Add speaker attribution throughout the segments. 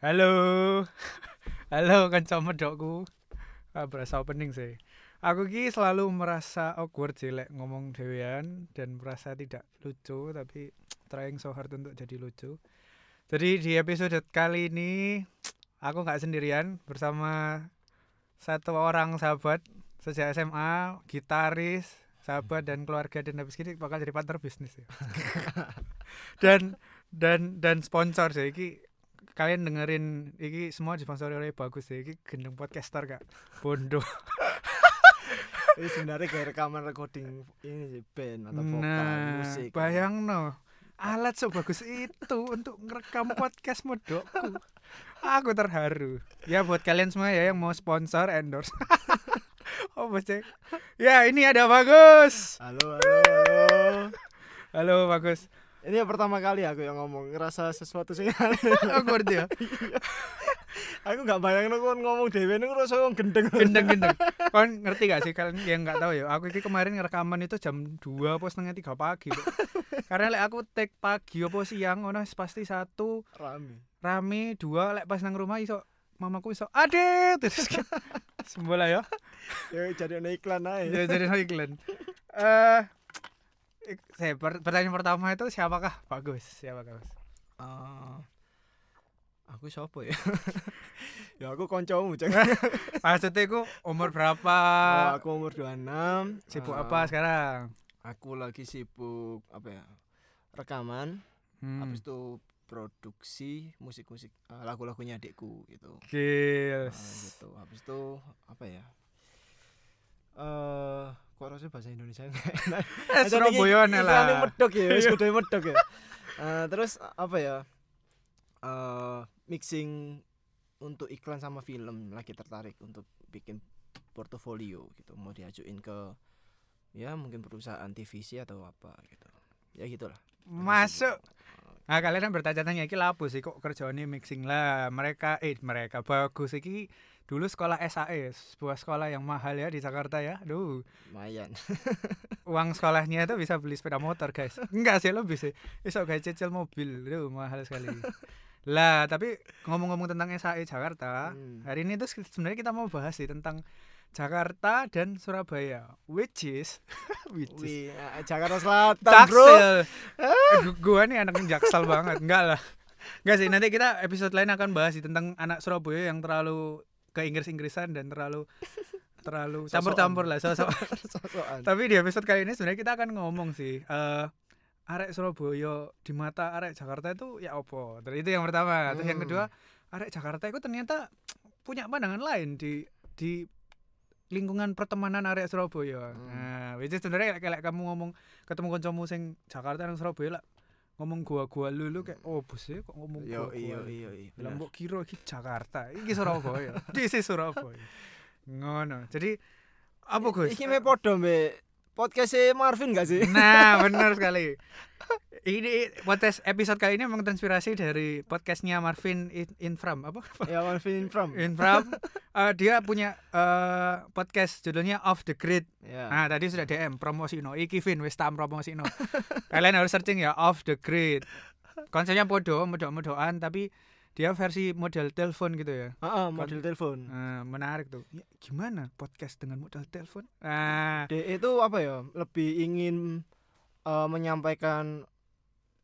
Speaker 1: Halo. Halo kanca medokku. Ah, berasa opening sih. Aku ki selalu merasa awkward sih lek ngomong dewean dan merasa tidak lucu tapi trying so hard untuk jadi lucu. Jadi di episode kali ini aku nggak sendirian bersama satu orang sahabat sejak SMA, gitaris, sahabat dan keluarga dan habis ini bakal jadi partner bisnis ya. dan dan dan sponsor sih iki kalian dengerin iki semua disponsori oleh bagus sih iki gendeng podcaster kak. Bondo.
Speaker 2: Ini sebenarnya kayak rekaman recording ini band atau vokal
Speaker 1: nah
Speaker 2: musik
Speaker 1: bayang no alat sebagus itu untuk ngerekam podcast modokku. Aku terharu. Ya buat kalian semua ya yang mau sponsor endorse. Oh cek ya ini ada bagus.
Speaker 2: Halo halo halo.
Speaker 1: Halo bagus
Speaker 2: ini yang pertama kali aku yang ngomong ngerasa sesuatu sih.
Speaker 1: Aku ngerti ya.
Speaker 2: Aku nggak bayangin aku ngomong dewe ini ngerasa ngomong gendeng.
Speaker 1: Gendeng gendeng. Kon ngerti gak sih? Kalian yang nggak tahu ya aku ini kemarin ngerekaman itu jam 2 apa setengah tiga pagi karena lek aku take pagi apa siang ono pasti satu.
Speaker 2: Rame.
Speaker 1: Rame dua lek pas nang rumah iso mamaku iso ade! Terus sembola ya.
Speaker 2: Ya jadi iklan aja
Speaker 1: ya jadi iklan. Eh saya pertanyaan pertama itu siapakah? Bagus siapakah bagus
Speaker 2: Eh, aku siapa ya? Ya aku koncomu ceng
Speaker 1: maksudnya aku umur berapa?
Speaker 2: Oh, aku umur 26
Speaker 1: sibuk
Speaker 2: Eh,
Speaker 1: apa sekarang?
Speaker 2: Aku lagi sibuk apa ya rekaman.
Speaker 1: Hmm.
Speaker 2: habis itu produksi musik-musik eh, lagu-lagunya adikku gitu.
Speaker 1: Gils.
Speaker 2: Nah, gitu. Habis itu apa ya eh kok harusnya bahasa Indonesia enggak enak?
Speaker 1: Eh, Surabaya lah.
Speaker 2: medok ya wis
Speaker 1: Iya.
Speaker 2: kudu medok ya. Eh, terus apa ya? Eh mixing untuk iklan sama film lagi tertarik untuk bikin portofolio gitu. Mau diajuin ke ya mungkin perusahaan TVC atau apa gitu. Ya gitulah.
Speaker 1: Masuk. Nah, kalian kan bertanya-tanya iki lapo sih? Kok kerjane mixing lah. Mereka eh mereka bagus. Iki dulu sekolah SAE, sebuah sekolah yang mahal ya di Jakarta ya. Duh,
Speaker 2: lumayan
Speaker 1: uang sekolahnya itu bisa beli sepeda motor, guys. Enggak sih lebih sih. Bisa gawe cicil mobil. Duh, mahal sekali. lah, tapi ngomong-ngomong tentang SAE Jakarta,
Speaker 2: Hmm.
Speaker 1: hari ini tuh sebenarnya kita mau bahas sih tentang Jakarta dan Surabaya, which is which is
Speaker 2: Wih, eh, Jakarta Selatan bro
Speaker 1: Taksel. Gu- Gua nih anak jaksel banget. Enggak lah. Enggak sih, nanti kita episode lain akan bahas sih tentang anak Surabaya yang terlalu ke Inggris-Inggrisan dan terlalu terlalu campur-campur lah sosok. Tapi di episode kali ini sebenarnya kita akan ngomong sih eh arek Surabaya di mata arek Jakarta itu ya opo. Terus itu yang pertama. Terus yang
Speaker 2: Hmm.
Speaker 1: kedua, arek Jakarta itu ternyata punya pandangan lain di di lingkungan pertemanan arek Surabaya.
Speaker 2: Hmm.
Speaker 1: Nah, which is sebenarnya kayak, kayak kamu ngomong ketemu kancamu sing Jakarta nang Surabaya lah ngomong gua-gua lulu kayak oh bos ya kok ngomong
Speaker 2: Yo
Speaker 1: gua-gua.
Speaker 2: iyo
Speaker 1: lu?"
Speaker 2: iyo iyo.
Speaker 1: Lah mbok kira iki Jakarta, iki Surabaya. Is Surabaya. Ngono. Jadi apa Gus?
Speaker 2: Iki me podo mbek podcast Marvin gak sih?
Speaker 1: Nah, benar sekali. Ini podcast episode kali ini memang terinspirasi dari podcastnya Marvin In- Infram apa?
Speaker 2: ya Marvin from.
Speaker 1: Infram. Eh, dia punya eh, podcast judulnya Off the Grid.
Speaker 2: Ya.
Speaker 1: Nah, tadi sudah DM promosi no. Iki Vin wis tam promosi no. Kalian harus searching ya Off the Grid. Konsepnya podo, medok-medokan tapi dia versi model telepon gitu ya.
Speaker 2: Heeh, model telepon.
Speaker 1: Nah, menarik tuh. Ya, gimana podcast dengan model telepon? Nah,
Speaker 2: De itu apa ya? Lebih ingin eh, menyampaikan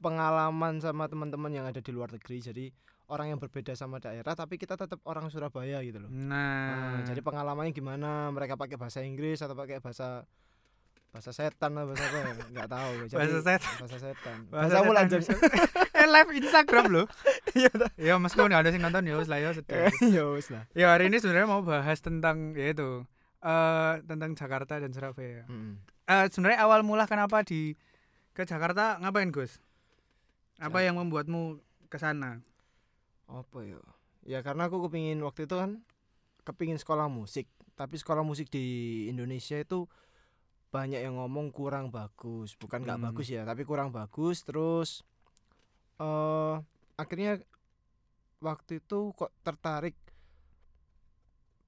Speaker 2: pengalaman sama teman-teman yang ada di luar negeri. Jadi orang yang berbeda sama daerah tapi kita tetap orang Surabaya gitu loh.
Speaker 1: nah,
Speaker 2: Nah, jadi pengalamannya gimana? Mereka pakai bahasa Inggris atau pakai bahasa bahasa setan atau bahasa apa ya? Nggak tahu. Jadi,
Speaker 1: Bahasa setan.
Speaker 2: Bahasa setan.
Speaker 1: Bahasa
Speaker 2: lanjut.
Speaker 1: bisa. eh live Instagram loh.
Speaker 2: Iya dah.
Speaker 1: ya meskipun nggak ada sing nonton ya lah ya.
Speaker 2: Ya lah.
Speaker 1: ya hari ini sebenarnya mau bahas tentang ya itu eh tentang Jakarta dan Surabaya.
Speaker 2: Mm.
Speaker 1: Eh sebenarnya awal mula kenapa di ke Jakarta ngapain Gus? Apa yang membuatmu ke sana?
Speaker 2: apa ya ya karena aku kepingin waktu itu kan kepingin sekolah musik tapi sekolah musik di Indonesia itu banyak yang ngomong kurang bagus bukan nggak
Speaker 1: Hmm.
Speaker 2: bagus ya tapi kurang bagus terus eh akhirnya waktu itu kok tertarik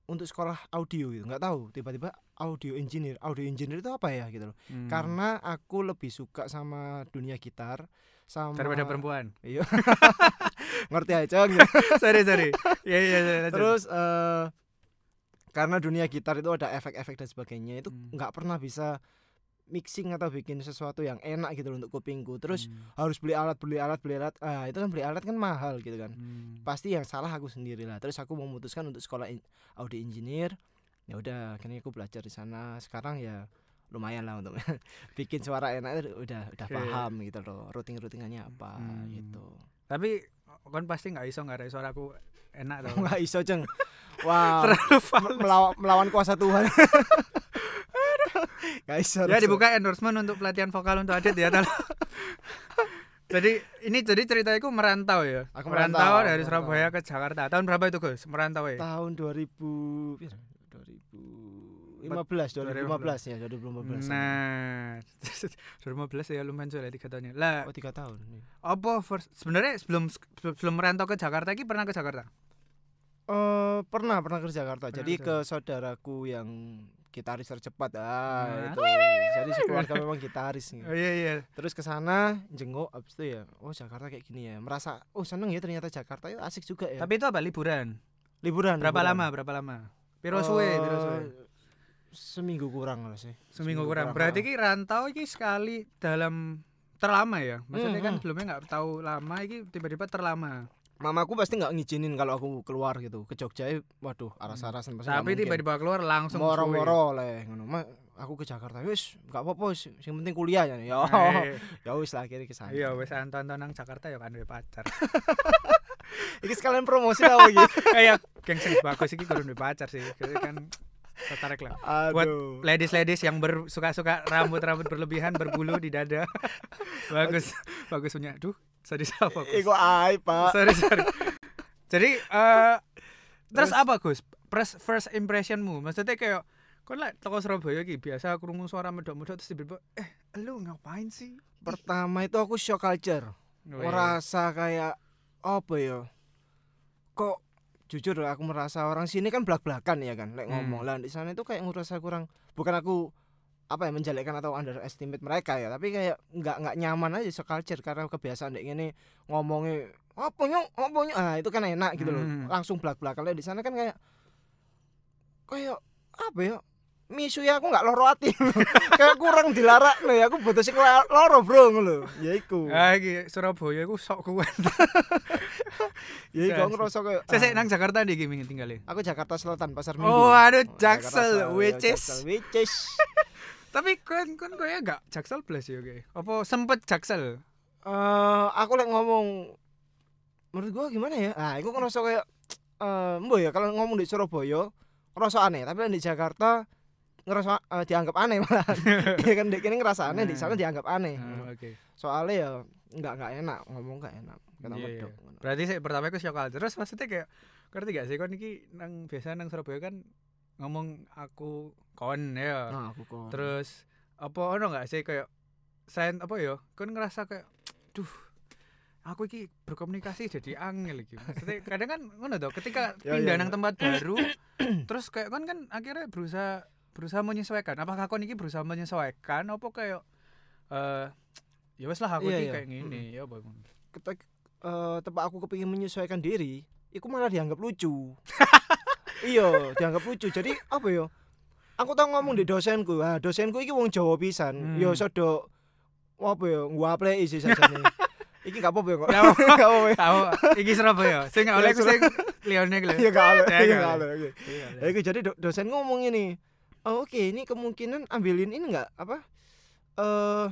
Speaker 2: untuk sekolah audio gitu nggak tahu tiba-tiba audio engineer audio engineer itu apa ya gitu loh
Speaker 1: Hmm.
Speaker 2: karena aku lebih suka sama dunia gitar sama
Speaker 1: daripada perempuan.
Speaker 2: Iya. ngerti aja gitu.
Speaker 1: sorry sorry iya iya iya, lanjut.
Speaker 2: terus eh karena dunia gitar itu ada efek-efek dan sebagainya itu
Speaker 1: Hmm.
Speaker 2: nggak pernah bisa mixing atau bikin sesuatu yang enak gitu loh untuk kupingku terus
Speaker 1: Hmm,
Speaker 2: harus beli alat beli alat beli alat ah itu kan beli alat kan mahal gitu kan
Speaker 1: hmm.
Speaker 2: pasti yang salah aku sendiri lah terus aku memutuskan untuk sekolah in- audio engineer ya udah akhirnya aku belajar di sana sekarang ya lumayan lah untuk bikin suara enak itu udah udah
Speaker 1: Oke.
Speaker 2: paham gitu loh routing routingannya apa
Speaker 1: Hmm.
Speaker 2: gitu
Speaker 1: tapi kan pasti nggak iso nggak ada suaraku enak tau
Speaker 2: nggak iso ceng.
Speaker 1: Fals.
Speaker 2: melawan melawan kuasa Tuhan. Nggak iso
Speaker 1: ya dibuka endorsement untuk pelatihan vokal untuk Adit ya jadi ini jadi ceritaku merantau ya?
Speaker 2: Aku
Speaker 1: merantau,
Speaker 2: merantau,
Speaker 1: dari
Speaker 2: merantau.
Speaker 1: Surabaya ke Jakarta. Tahun berapa itu Gus? Merantau ya?
Speaker 2: Tahun 2000 pira? 2015 2015 ya 2015
Speaker 1: nah 2015 ya lumayan sudah tiga tahun ya lah
Speaker 2: oh tiga tahun iya.
Speaker 1: apa first sebenarnya sebelum sebelum merantau ke Jakarta ini pernah ke Jakarta
Speaker 2: Eh pernah pernah ke Jakarta.
Speaker 1: Pernah
Speaker 2: Jadi
Speaker 1: ke
Speaker 2: saudaraku yang gitaris tercepat
Speaker 1: Nah.
Speaker 2: ah itu. Jadi sekeluarga memang gitaris nih.
Speaker 1: oh iya iya
Speaker 2: Terus ke sana jenguk abis itu ya, oh Jakarta kayak gini ya. Merasa oh seneng ya ternyata Jakarta itu asik juga ya.
Speaker 1: tapi itu apa liburan
Speaker 2: liburan.
Speaker 1: berapa
Speaker 2: liburan.
Speaker 1: lama berapa lama piro suwe piro suwe
Speaker 2: Eh, Seminggu kurang lah sih.
Speaker 1: seminggu kurang berarti ki rantau iki sekali dalam terlama ya maksudnya
Speaker 2: Hmm,
Speaker 1: kan
Speaker 2: hmm.
Speaker 1: sebelumnya nggak tahu lama iki tiba-tiba terlama
Speaker 2: Mamaku pasti nggak ngizinin kalau aku keluar gitu ke Jogja. eh, Waduh, aras-arasan pasti nggak
Speaker 1: tapi tiba-tiba keluar langsung
Speaker 2: moro-moro oleh ngono. Aku ke Jakarta wis nggak apa-apa wis, yang penting kuliah ya. Ya, ya wis lah akhirnya ke sana.
Speaker 1: iya wes anton nang Jakarta ya kan duwe pacar
Speaker 2: Iki sekalian promosi lah iki.
Speaker 1: kayak geng sing bagus iki kudu duwe pacar sih kan tertarik lah Buat
Speaker 2: Aduh.
Speaker 1: ladies-ladies yang ber, suka-suka rambut-rambut berlebihan berbulu di dada bagus bagus punya duh sorry apa Gus?
Speaker 2: Iku ai, Pak.
Speaker 1: sorry sorry jadi eh terus,
Speaker 2: Terus?
Speaker 1: apa Gus first first impressionmu maksudnya kayak kon lah toko Surabaya iki biasa krungu suara medok-medok terus tiba-tiba eh lu ngapain sih
Speaker 2: Pertama itu aku shock culture.
Speaker 1: Oh, iya.
Speaker 2: Merasa kayak apa ya? Kok jujur aku merasa orang sini kan belak-belakan ya kan, lek
Speaker 1: Hmm.
Speaker 2: ngomong. Lah di sana itu kayak ngerasa kurang bukan aku apa ya menjelekkan atau underestimate mereka ya tapi kayak nggak nggak nyaman aja shock culture karena kebiasaan dek gini ngomongnya apa nyong apa nyong ah itu kan enak gitu loh
Speaker 1: Hmm.
Speaker 2: langsung belak belakan di sana kan kayak kayak apa ya misu ya aku nggak loro hati kayak kurang dilarak nih aku butuh sing la- loro bro ngono ya iku.
Speaker 1: Ah iki Surabaya iku sok kuat.
Speaker 2: Ya iku aku ngerasa kayak
Speaker 1: saya
Speaker 2: ah,
Speaker 1: nang Jakarta di gini tinggalin
Speaker 2: aku Jakarta Selatan pasar Minggu.
Speaker 1: Oh aduh
Speaker 2: Oh,
Speaker 1: Jaksel which
Speaker 2: ya,
Speaker 1: is.
Speaker 2: Which is.
Speaker 1: Tapi kan kan kayak gak Jaksel plus ya oke apa sempet Jaksel?
Speaker 2: Eh aku lek ngomong menurut gua gimana ya? Ah aku ngerasa kayak eh ya kalau ngomong di Surabaya ngerasa aneh. Tapi di Jakarta ngerasa eh, dianggap aneh malah. Ya kan di kini ngerasa aneh di sana dianggap aneh.
Speaker 1: Ah, oke.
Speaker 2: soalnya ya nggak nggak enak ngomong nggak enak kata
Speaker 1: Iya,
Speaker 2: medok
Speaker 1: berarti sih pertama aku shock culture terus maksudnya kayak ngerti gak sih kon iki nang biasa nang Surabaya kan ngomong aku kon ya.
Speaker 2: Nah aku kok
Speaker 1: terus apa ono gak sih kayak saya apa ya kon ngerasa kayak duh aku iki berkomunikasi jadi angel iki. Maksudnya kadang kan ngono tuh ketika
Speaker 2: Ya,
Speaker 1: pindah
Speaker 2: ya,
Speaker 1: nang
Speaker 2: ya.
Speaker 1: tempat baru terus kayak kon kan akhirnya berusaha berusaha menyesuaikan apakah kon iki berusaha menyesuaikan apa kayak eh ya wes lah aku
Speaker 2: Iya,
Speaker 1: iki
Speaker 2: iya.
Speaker 1: kayak gini ya apa
Speaker 2: ketika eh, tempat aku kepingin menyesuaikan diri itu malah dianggap lucu iya dianggap lucu jadi apa ya aku tau ngomong di dosenku ah dosenku iki wong Jawa pisan
Speaker 1: Hmm.
Speaker 2: yo sodo apa ya nguaplei sih sajane iki gak apa-apa ya kok
Speaker 1: Gak apa-apa.
Speaker 2: ya.
Speaker 1: tahu iki Surabaya sing oleh aku sing iki lho.
Speaker 2: Iya gak
Speaker 1: Ya,
Speaker 2: iya
Speaker 1: gak. Iya,
Speaker 2: Ya, iku jadi do- dosen ngomong ini. Oh, oke, ini kemungkinan ambilin ini enggak apa? Eh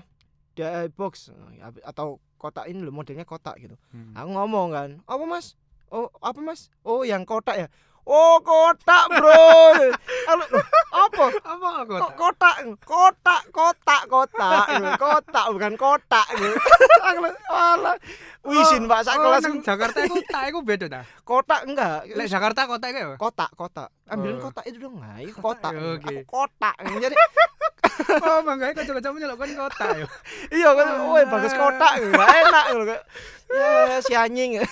Speaker 2: DIY box atau kotak ini loh modelnya kotak gitu.
Speaker 1: Hmm.
Speaker 2: Aku ngomong kan, "Apa, Mas? Oh, apa, Mas? Oh, yang kotak ya." Oh, kotak, Bro. Aku, "Loh, apa?
Speaker 1: apa
Speaker 2: kotak? Kotak, kotak, kotak. Gitu. Kotak bukan kotak "Alah, wisin Pak sak
Speaker 1: oh,
Speaker 2: kelas
Speaker 1: Jakarta iku tak iku beda ta
Speaker 2: kotak enggak?"
Speaker 1: lek Jakarta kota iki apa
Speaker 2: kotak kotak ambilin
Speaker 1: Oh.
Speaker 2: kotak itu dong nah itu
Speaker 1: Kotak,
Speaker 2: kotak
Speaker 1: ya,
Speaker 2: kotak jadi
Speaker 1: oh mangga kanca-kancamu nyelok kon kota ya
Speaker 2: iya kan oh bagus kotak enak ya si anjing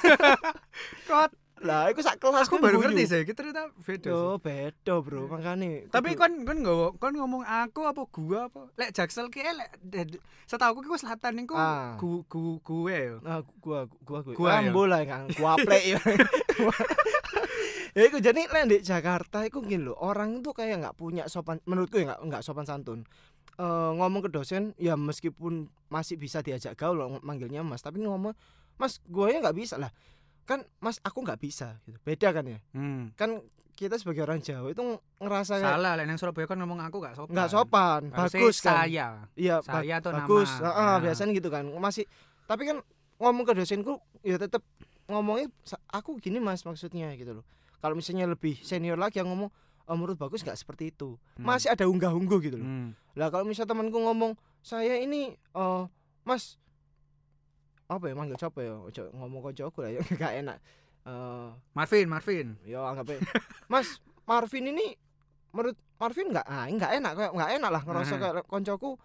Speaker 1: kot
Speaker 2: Lah iku sak kelas
Speaker 1: aku
Speaker 2: kan
Speaker 1: baru ngerti sih kita ternyata beda
Speaker 2: Yo,
Speaker 1: sih.
Speaker 2: beda, Bro. Makane
Speaker 1: tapi
Speaker 2: kudu-
Speaker 1: kon kon nggawa kon ngomong aku apa gua apa lek jaksel ki lek ded- setahu aku ki selatan niku
Speaker 2: Ah.
Speaker 1: gu gu gue yo
Speaker 2: Ah, gua gua gua
Speaker 1: Gua,
Speaker 2: ambo lah kan gua plek ya. ya iku jadi lek di Jakarta iku gini lho, orang itu kayak nggak punya sopan menurutku ya nggak nggak sopan santun. Eh ngomong ke dosen ya meskipun masih bisa diajak gaul loh, manggilnya Mas, tapi ngomong Mas, gua ya nggak bisa lah. Kan Mas aku nggak bisa gitu. Beda kan ya?
Speaker 1: hmm.
Speaker 2: Kan kita sebagai orang Jawa itu ngerasa kayak
Speaker 1: salah lek nang Surabaya kan ngomong aku gak sopan
Speaker 2: nggak sopan, bagus kan.
Speaker 1: saya
Speaker 2: Iya,
Speaker 1: saya tuh
Speaker 2: bagus
Speaker 1: nama
Speaker 2: Heeh,
Speaker 1: Nah.
Speaker 2: biasanya gitu kan masih tapi kan ngomong ke dosenku ya tetap ngomongnya aku gini mas maksudnya gitu loh kalau misalnya lebih senior lagi yang ngomong oh, menurut bagus nggak seperti itu
Speaker 1: Hmm.
Speaker 2: masih ada unggah ungguh gitu loh
Speaker 1: Hmm.
Speaker 2: lah kalau misalnya temanku ngomong saya ini eh mas apa ya manggil siapa ya? Ojo ngomong kok aku lah ya gak enak. Eh
Speaker 1: Marvin Marvin.
Speaker 2: ya anggapnya mas Marvin ini menurut Marvin nggak ah nggak enak kayak nggak enak lah ngerasa kayak koncoku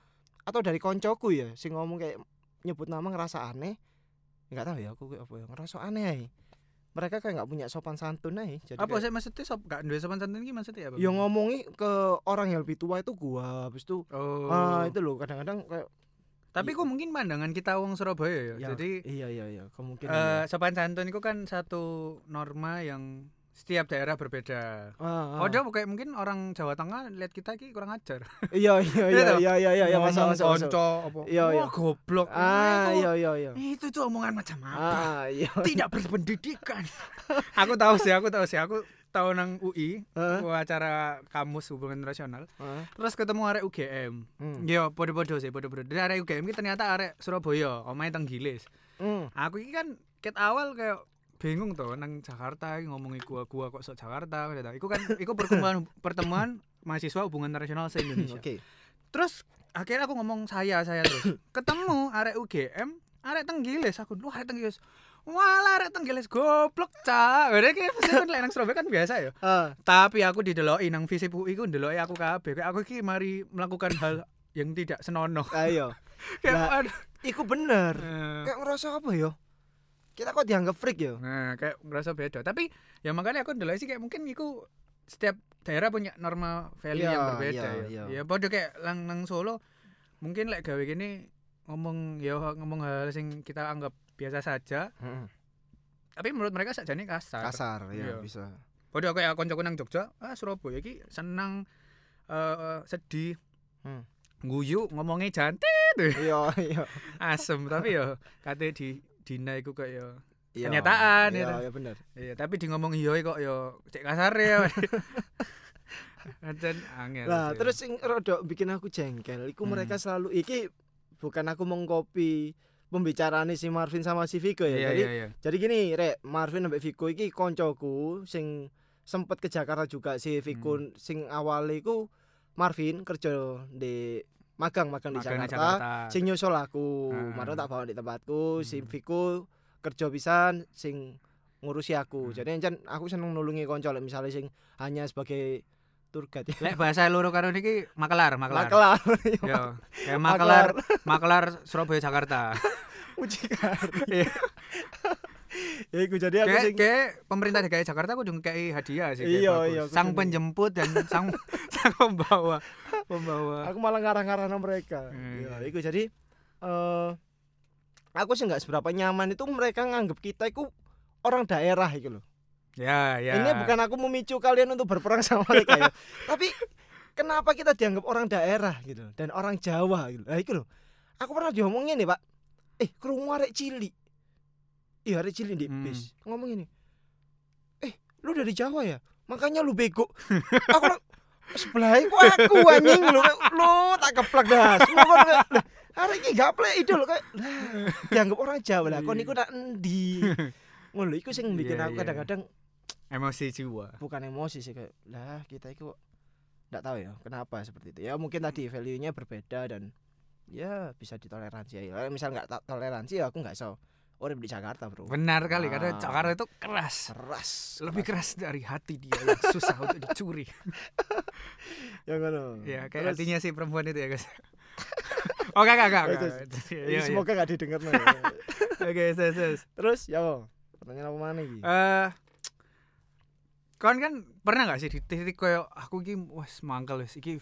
Speaker 2: atau dari koncoku ya sing ngomong kayak nyebut nama ngerasa aneh. Nggak tahu ya aku kayak apa ya ngerasa aneh ae. mereka kayak nggak punya sopan santun aja jadi
Speaker 1: apa
Speaker 2: kayak,
Speaker 1: sih maksudnya sop gak duwe sopan santun iki maksudnya apa?
Speaker 2: Yang ngomongi ke orang yang lebih tua itu gua habis itu
Speaker 1: oh.
Speaker 2: ah itu loh kadang-kadang kayak
Speaker 1: tapi kok mungkin pandangan kita wong Surabaya ya,
Speaker 2: ya,
Speaker 1: jadi
Speaker 2: iya iya iya kemungkinan
Speaker 1: eh
Speaker 2: ya.
Speaker 1: sopan santun itu kan satu norma yang setiap daerah berbeda
Speaker 2: ah, ah.
Speaker 1: Oh, dia kayak mungkin orang Jawa Tengah lihat kita iki kurang ajar.
Speaker 2: iya iya iya
Speaker 1: Iya
Speaker 2: iya iya iya iya masuk masuk.
Speaker 1: konco apa.
Speaker 2: Iya, iya.
Speaker 1: Wah, goblok.
Speaker 2: ah iya iya iya
Speaker 1: Itu tuh omongan macam apa?
Speaker 2: ah iya
Speaker 1: Tidak berpendidikan. aku tahu sih, aku tahu sih. Aku tahu nang UI,
Speaker 2: Hah?
Speaker 1: acara kamus hubungan internasional.
Speaker 2: Ah,
Speaker 1: Terus ketemu arek UGM.
Speaker 2: hmm.
Speaker 1: Yo, podo-podo sih, podo-podo. Dan arek UGM ki ternyata arek Surabaya, omahe teng Gilis.
Speaker 2: Hmm.
Speaker 1: Aku iki kan ket awal kayak bingung tuh nang Jakarta iki ngomongi gua kok sok Jakarta gitu. Iku kan iku pertemuan pertemuan mahasiswa hubungan internasional se Indonesia.
Speaker 2: Oke.
Speaker 1: Terus akhirnya aku ngomong saya saya terus. Ketemu arek UGM, arek tenggilis aku. Lu arek tenggilis. Walah arek tenggilis goblok cak. Berarti kayak kan lek nang Surabaya kan biasa ya.
Speaker 2: Ah,
Speaker 1: Tapi aku dideloki nang visip UI ku ndeloki aku kabeh. Kayak aku iki mari melakukan hal yang tidak senonoh.
Speaker 2: ayo.
Speaker 1: Kayak
Speaker 2: Lah.
Speaker 1: aduh.
Speaker 2: Iku bener.
Speaker 1: Eh,
Speaker 2: Kayak ngerasa apa ya? Kita kok dianggap freak ya?
Speaker 1: Nah, kayak ngerasa beda. Tapi ya makanya aku ndelok sih kayak mungkin iku setiap daerah punya norma value
Speaker 2: Iya,
Speaker 1: yang berbeda
Speaker 2: iya,
Speaker 1: ya.
Speaker 2: iya.
Speaker 1: Ya padha kayak lang nang Solo mungkin lek gawe gini ngomong ya ngomong hal sing kita anggap biasa saja, tapi menurut mereka sajane kasar.
Speaker 2: Kasar
Speaker 1: Iya.
Speaker 2: ya bisa.
Speaker 1: Padha kayak koncoku nang Jogja, ah Surabaya iki senang eh sedih.
Speaker 2: Hmm.
Speaker 1: Guyu ngomongnya jantet
Speaker 2: Iya, iya.
Speaker 1: asem tapi ya kate di dina iku kayak ya
Speaker 2: Iya.
Speaker 1: Kenyataan,
Speaker 2: Iya,
Speaker 1: gitu.
Speaker 2: iya bener.
Speaker 1: Iya, tapi di ngomong iya kok yo cek kasar ya. Dan angel.
Speaker 2: Lah, terus sing rada bikin aku jengkel, iku
Speaker 1: Hmm.
Speaker 2: mereka selalu iki bukan aku mengcopy pembicaraan si Marvin sama si Vico ya.
Speaker 1: iya
Speaker 2: jadi
Speaker 1: iya iya.
Speaker 2: jadi gini, Rek, Marvin sampai Vico iki koncoku sing sempet ke Jakarta juga si Vico
Speaker 1: Hmm.
Speaker 2: sing awalnya iku Marvin kerja di magang magang di Jakarta,
Speaker 1: Jakarta.
Speaker 2: sing nyusul aku
Speaker 1: Ah.
Speaker 2: marah tak bawa di tempatku si
Speaker 1: Hmm.
Speaker 2: Vico kerja pisan sing ngurusi aku
Speaker 1: Hmm.
Speaker 2: jadi aku seneng nulungi konco misalnya sing hanya sebagai tour guide
Speaker 1: Lek bahasa loro karo niki makelar, makelar.
Speaker 2: Makelar
Speaker 1: Yo, kayak makelar, makelar Surabaya Jakarta.
Speaker 2: mucikari
Speaker 1: Iya.
Speaker 2: ya iku jadi aku sing
Speaker 1: kayak pemerintah DKI Jakarta aku juga kayak hadiah sih.
Speaker 2: Iya, iya,
Speaker 1: Sang penjemput dan sang sang pembawa, pembawa.
Speaker 2: aku malah ngarang-ngarang mereka
Speaker 1: Hmm.
Speaker 2: ya iku jadi eh aku sih nggak seberapa nyaman itu mereka nganggap kita itu orang daerah gitu loh
Speaker 1: Ya, ya.
Speaker 2: ini bukan aku memicu kalian untuk berperang sama mereka ya. Tapi kenapa kita dianggap orang daerah gitu dan orang Jawa gitu? Nah itu loh. Aku pernah diomongin nih pak. Eh kerungu arek cili iya arek cili di
Speaker 1: Hmm.
Speaker 2: bis. Ngomong ini eh lu dari Jawa ya? Makanya lu bego. Aku sebelah iku aku anjing lu. Lu tak keplak dah. Semua kan kayak, "Lah, arek iki gak plek itu loh kayak dianggap orang Jawa lah. Kon iku tak endi. Ngono iku sing bikin
Speaker 1: Iya,
Speaker 2: aku
Speaker 1: iya.
Speaker 2: kadang-kadang
Speaker 1: emosi jiwa.
Speaker 2: bukan emosi sih kayak lah kita itu nggak tahu ya kenapa seperti itu ya mungkin tadi value nya berbeda dan ya bisa ditoleransi ya misal nggak toleransi ya aku nggak so urip di Jakarta bro
Speaker 1: Benar kali
Speaker 2: Ah.
Speaker 1: karena Jakarta itu keras.
Speaker 2: keras
Speaker 1: Lebih keras dari hati dia yang susah untuk dicuri.
Speaker 2: ya ngono
Speaker 1: Ya, kayak
Speaker 2: Terus-
Speaker 1: hatinya si perempuan itu ya, guys. oh, enggak, enggak, enggak. Enggak.
Speaker 2: terus- semoga nggak didengar no.
Speaker 1: Oke, ses, ses.
Speaker 2: terus ya pertanyaan apa mana
Speaker 1: Eh, Kon kan pernah gak sih di titik koyo aku iki wes mangkel wis iki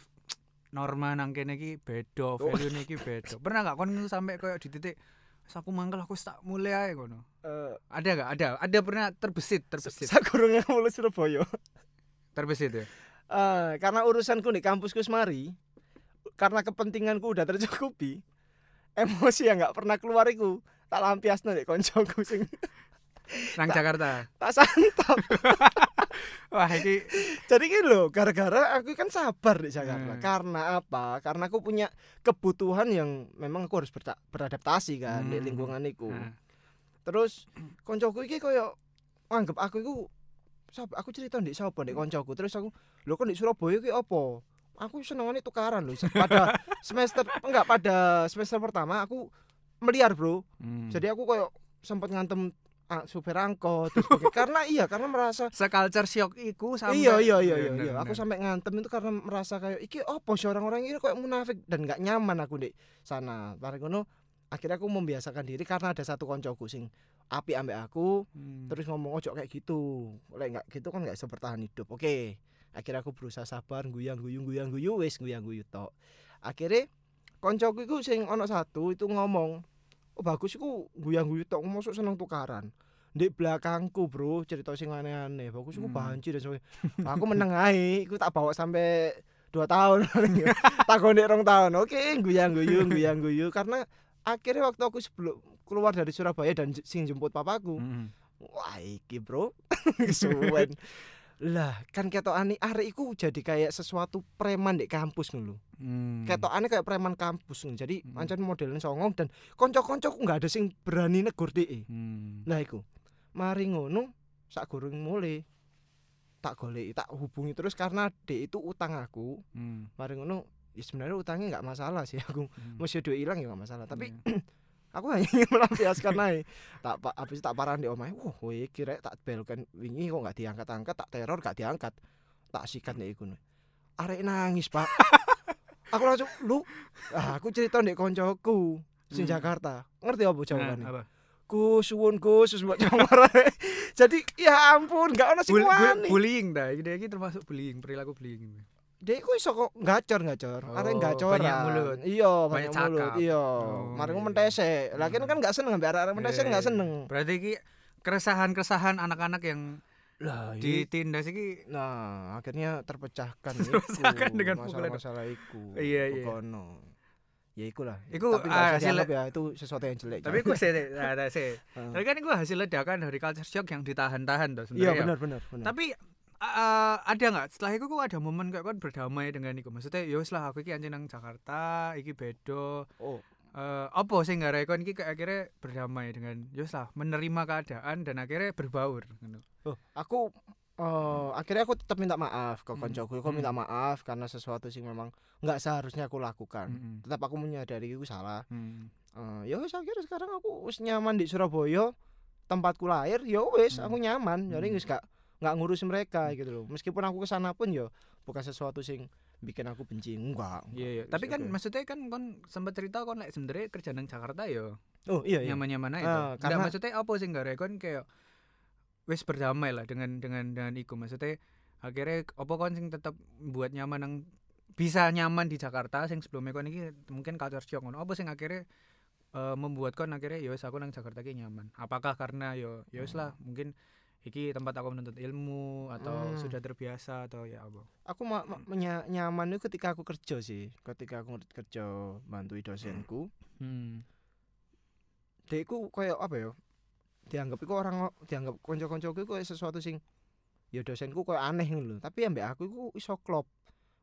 Speaker 1: norma nang kene iki beda, value iki beda. Pernah gak kon sampai koyo di titik wes aku mangkel aku tak mulai ae ngono.
Speaker 2: Eh,
Speaker 1: Ada gak? Ada. Ada pernah terbesit, terbesit.
Speaker 2: sakurunge mulai Surabaya.
Speaker 1: Terbesit ya.
Speaker 2: Eh, karena urusanku di kampusku semari, karena kepentinganku udah tercukupi, emosi yang nggak pernah keluar iku tak lampiasno nek koncoku sing
Speaker 1: Nang Jakarta.
Speaker 2: tak santap.
Speaker 1: Wah, iki
Speaker 2: Jadi gini loh, gara-gara aku kan sabar di Jakarta.
Speaker 1: Hmm.
Speaker 2: Karena apa? Karena aku punya kebutuhan yang memang aku harus beradaptasi kan di
Speaker 1: Hmm.
Speaker 2: lingkungan iku.
Speaker 1: Nah,
Speaker 2: Terus koncoku iki koyo anggap aku iku sapa aku cerita ndek sapa ndek koncoku. Terus aku, "Lho kok ndek Surabaya iki apa?" Aku senengane tukaran loh. Pada semester enggak pada semester pertama aku meliar, Bro.
Speaker 1: hmm.
Speaker 2: Jadi aku koyo sempat ngantem ah, supir angkot terus karena iya karena merasa
Speaker 1: seculture shock iku sampai
Speaker 2: iya iya iya iya, iya. aku sampai ngantem itu karena merasa kayak iki apa sih orang-orang ini kayak munafik? Dan nggak nyaman aku di sana bareng ngono. Akhirnya aku membiasakan diri karena ada satu koncoku sing api ambek aku
Speaker 1: Hmm.
Speaker 2: terus ngomong ojo kayak gitu. Lek nggak gitu kan nggak bisa bertahan hidup. Oke. Akhirnya aku berusaha sabar guyang guyung guyang guyu wis guyang guyu tok. Akhirnya koncoku itu sing ono satu itu ngomong oh bagus iku guyang guyu tok masuk seneng tukaran. Di belakangku bro cerita sing aneh-aneh. Bagus iku
Speaker 1: Hmm.
Speaker 2: banci dan sebagainya aku meneng ae iku tak bawa sampai dua tahun. Tak gondek rong tahun. Oke guyang guyu guyang guyu karena akhirnya waktu aku sebelum keluar dari Surabaya dan sing jemput papaku
Speaker 1: Hmm.
Speaker 2: Wah iki bro. Suwen Lah kan ketokane arek iku jadi kayak sesuatu preman di kampus ngono
Speaker 1: Hmm.
Speaker 2: Ketokane kayak preman kampus ngono. Jadi
Speaker 1: Hmm.
Speaker 2: pancen modelnya songong dan konco-koncoku nggak ada sing berani negur dhek.
Speaker 1: Hmm.
Speaker 2: Nah iku. Mari ngono sak gurung mulai tak goleki, tak hubungi terus karena dek itu utang aku.
Speaker 1: Hmm.
Speaker 2: Mari ngono ya sebenarnya utangnya nggak masalah sih aku.
Speaker 1: Hmm.
Speaker 2: Mesti duit hilang ya nggak masalah, tapi
Speaker 1: Iya.
Speaker 2: aku hanya ingin melampiaskan aja tak pak habis itu tak parahan di omahe wah kowe kira tak belkan wingi kok nggak diangkat-angkat tak teror gak diangkat. Tak sikat nek iku arek nangis pak. Aku langsung lu ah, aku cerita ndek koncoku sing
Speaker 1: Hmm.
Speaker 2: Jakarta. Ngerti apa
Speaker 1: Nah,
Speaker 2: jawabannya
Speaker 1: apa?
Speaker 2: Gus suwun Gus ae. jadi ya ampun gak ono sing
Speaker 1: bul-
Speaker 2: wani.
Speaker 1: bullying dah. Ini termasuk bullying perilaku bullying
Speaker 2: Dek ku iso kok gacor gacor arek
Speaker 1: Oh,
Speaker 2: gacor
Speaker 1: banyak mulut.
Speaker 2: iya
Speaker 1: Banyak
Speaker 2: banyak mulut iya
Speaker 1: Oh,
Speaker 2: mari
Speaker 1: iya.
Speaker 2: mentese lah kan
Speaker 1: Hmm.
Speaker 2: kan gak seneng ambek arek mentese
Speaker 1: Iya,
Speaker 2: gak
Speaker 1: iya.
Speaker 2: seneng
Speaker 1: berarti iki keresahan-keresahan anak-anak yang
Speaker 2: lah
Speaker 1: ditindas iki
Speaker 2: Nah, akhirnya terpecahkan
Speaker 1: Terpecahkan
Speaker 2: iku,
Speaker 1: dengan pukulan.
Speaker 2: masalah-masalah iku.
Speaker 1: Iya, iya.
Speaker 2: Pokono. Ya ikulah.
Speaker 1: Iku,
Speaker 2: tapi
Speaker 1: ah, hasil-
Speaker 2: ya itu sesuatu yang jelek.
Speaker 1: tapi gue sih nah, nah, sih tapi kan gue hasil ledakan dari culture shock yang ditahan-tahan tuh
Speaker 2: Iya
Speaker 1: sebenarnya
Speaker 2: benar benar benar.
Speaker 1: tapi eh, ada nggak setelah itu kok ada momen kayak kan berdamai dengan iku maksudnya ya wis lah aku iki anjing nang Jakarta iki bedo
Speaker 2: oh,
Speaker 1: eh apa sing ngarai kon iki akhirnya berdamai dengan ya lah menerima keadaan dan akhirnya berbaur
Speaker 2: oh, aku eh, akhirnya aku tetap minta maaf ke
Speaker 1: Hmm.
Speaker 2: koncoku. Aku minta
Speaker 1: Hmm.
Speaker 2: maaf karena sesuatu sing memang nggak seharusnya aku lakukan.
Speaker 1: Mm-mm.
Speaker 2: Tetap aku menyadari itu salah.
Speaker 1: Hmm.
Speaker 2: Eh, ya akhirnya sekarang aku wis nyaman di Surabaya tempatku lahir ya wis
Speaker 1: Hmm.
Speaker 2: aku nyaman jadi
Speaker 1: Hmm.
Speaker 2: wis gak nggak ngurus mereka gitu loh meskipun aku ke sana pun ya bukan sesuatu sing bikin aku benci enggak
Speaker 1: Iya iya.
Speaker 2: Wis
Speaker 1: Tapi kan maksudnya kan kon sempat cerita kon lek sebenarnya kerja nang Jakarta ya
Speaker 2: oh iya iya
Speaker 1: nyaman-nyaman aja.
Speaker 2: Ah,
Speaker 1: Nggak,
Speaker 2: karena-
Speaker 1: maksudnya apa sing ngarai kon kayak wis berdamai lah dengan dengan dengan iku maksudnya akhirnya apa kon sing tetap buat nyaman nang bisa nyaman di Jakarta sing sebelumnya kon iki mungkin culture shock ngono. Apa sing akhirnya eh, membuat kon akhirnya ya wis aku nang Jakarta ki nyaman. Apakah karena yo ya wis lah mungkin iki tempat aku menuntut ilmu atau
Speaker 2: Hmm.
Speaker 1: sudah terbiasa atau ya apa.
Speaker 2: aku ma- ma- nyaman itu ketika aku kerja sih ketika aku kerja bantu dosenku
Speaker 1: Hmm.
Speaker 2: dekku kayak apa ya dianggap iku orang dianggap konco-koncoku iku sesuatu sing ya dosenku kayak aneh lho tapi ambek aku iku iso klop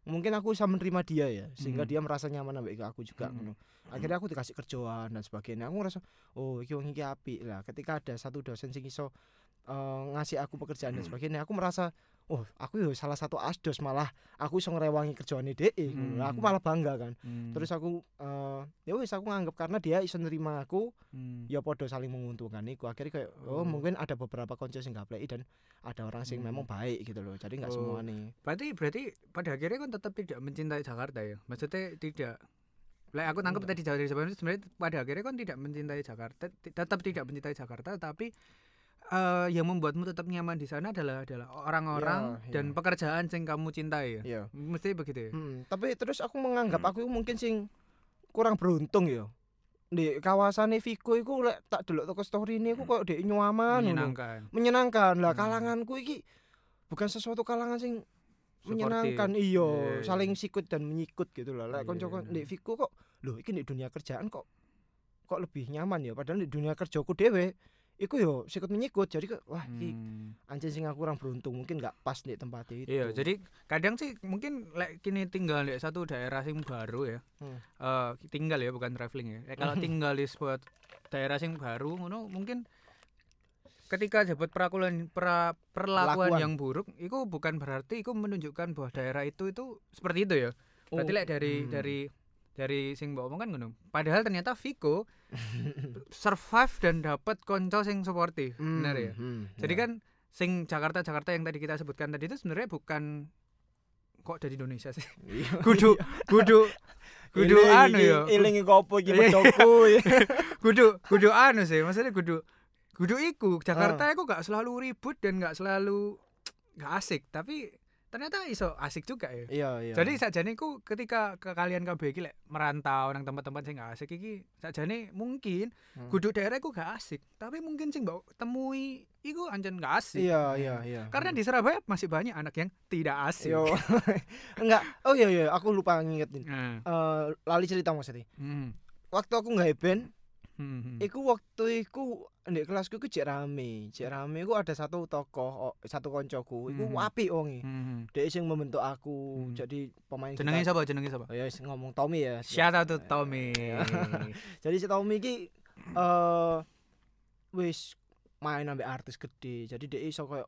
Speaker 2: mungkin aku bisa menerima dia ya sehingga
Speaker 1: Hmm.
Speaker 2: dia merasa nyaman ambek aku juga
Speaker 1: Hmm.
Speaker 2: akhirnya aku dikasih kerjaan dan sebagainya aku ngerasa oh iki wong iki apik lah ketika ada satu dosen sing iso eh, ngasih aku pekerjaan dan sebagainya aku merasa oh aku ya salah satu asdos malah aku iso ngerewangi kerjaane dhek ngono Lah, aku
Speaker 1: Hmm.
Speaker 2: malah bangga kan
Speaker 1: Hmm.
Speaker 2: terus aku eh ya wis aku nganggep karena dia iso nerima aku
Speaker 1: Hmm.
Speaker 2: ya podo saling menguntungkan iku akhirnya kayak oh,
Speaker 1: Oh.
Speaker 2: mungkin ada beberapa konco sing gak play dan ada orang sing
Speaker 1: Hmm.
Speaker 2: memang baik gitu loh jadi nggak
Speaker 1: Oh.
Speaker 2: semua nih
Speaker 1: Berarti berarti pada akhirnya kan tetap tidak mencintai Jakarta ya. Maksudnya tidak Lah aku tangkap
Speaker 2: Enggak.
Speaker 1: tadi jauh dari sebenarnya pada akhirnya kan tidak mencintai Jakarta, tetap tidak mencintai Jakarta tapi eh, yang membuatmu tetap nyaman di sana adalah adalah orang-orang
Speaker 2: Iya,
Speaker 1: dan
Speaker 2: iya.
Speaker 1: pekerjaan yang kamu cintai ya.
Speaker 2: Iya.
Speaker 1: Mesti begitu ya.
Speaker 2: Hmm, tapi terus aku menganggap
Speaker 1: Hmm.
Speaker 2: aku mungkin sing kurang beruntung ya. Di kawasan Viko iku lek tak delok toko story ini aku kok dek nyaman.
Speaker 1: Menyenangkan.
Speaker 2: Menyenangkan. Lah
Speaker 1: Hmm.
Speaker 2: kalanganku iki bukan sesuatu kalangan sing menyenangkan
Speaker 1: Iya,
Speaker 2: iya
Speaker 1: iya.
Speaker 2: saling sikut dan menyikut gitu lah. Lek kanca
Speaker 1: iya.
Speaker 2: di Viko kok lho iki di dunia kerjaan kok kok lebih nyaman ya padahal di dunia kerjaku dhewe iku yo sikut menyikut jadi kok wah
Speaker 1: Hmm.
Speaker 2: anjing sing aku kurang beruntung mungkin nggak pas di tempat itu.
Speaker 1: Iya, jadi kadang sih mungkin lek kini tinggal di satu daerah sing baru ya.
Speaker 2: Hmm.
Speaker 1: Eh, tinggal ya bukan traveling ya. Eh, kalau tinggal di sebuah daerah sing baru ngono mungkin ketika dapat perlakuan pra- perlakuan
Speaker 2: Perlakuan.
Speaker 1: yang buruk itu bukan berarti itu menunjukkan bahwa daerah itu itu seperti itu ya. Berarti
Speaker 2: Oh,
Speaker 1: lek dari
Speaker 2: hmm.
Speaker 1: dari dari sing mbok omong kan ngono. Padahal ternyata Viko survive dan dapat konco sing supportive.
Speaker 2: Hmm,
Speaker 1: Benar ya?
Speaker 2: hmm,
Speaker 1: Jadi
Speaker 2: ya.
Speaker 1: kan sing Jakarta Jakarta yang tadi kita sebutkan tadi itu sebenarnya bukan kok dari Indonesia sih.
Speaker 2: Iya.
Speaker 1: Kudu kudu kudu anu ya.
Speaker 2: Iling iki opo iki
Speaker 1: Iya.
Speaker 2: medokku ya.
Speaker 1: Kudu kudu anu sih. Maksudnya kudu kudu iku.
Speaker 2: Ah.
Speaker 1: Jakarta iku gak selalu ribut dan gak selalu gak asik, tapi ternyata iso asik juga ya.
Speaker 2: Iya, iya.
Speaker 1: Jadi iku ketika ke kalian kabeh iki lek merantau nang tempat-tempat sing gak asik iki sakjane mungkin
Speaker 2: Hmm.
Speaker 1: kudu daerah iku gak asik, tapi mungkin sing mbok temui iku anjen gak asik.
Speaker 2: Iya, iya, iya.
Speaker 1: Karena di Surabaya masih banyak anak yang tidak asik.
Speaker 2: Yo. Enggak. Oh iya iya, aku lupa ngingetin.
Speaker 1: Nah,
Speaker 2: Eh lali cerita maksudnya.
Speaker 1: hmm,
Speaker 2: Waktu aku nggak band,
Speaker 1: hmm, hmm.
Speaker 2: iku waktu iku di kelasku iku cek rame. Cek rame iku ada satu tokoh, oh, satu koncoku. Iku
Speaker 1: Mhm.
Speaker 2: apik wonge.
Speaker 1: Hmm, hmm.
Speaker 2: Dia sing membentuk aku
Speaker 1: Hmm.
Speaker 2: jadi pemain
Speaker 1: Jenenge siapa? Jenenge siapa?
Speaker 2: Oh ya wis ngomong Tommy ya.
Speaker 1: Shout out to Tommy.
Speaker 2: Jadi si Tommy iki eh wis main ambek artis gede. Jadi dia iso koyo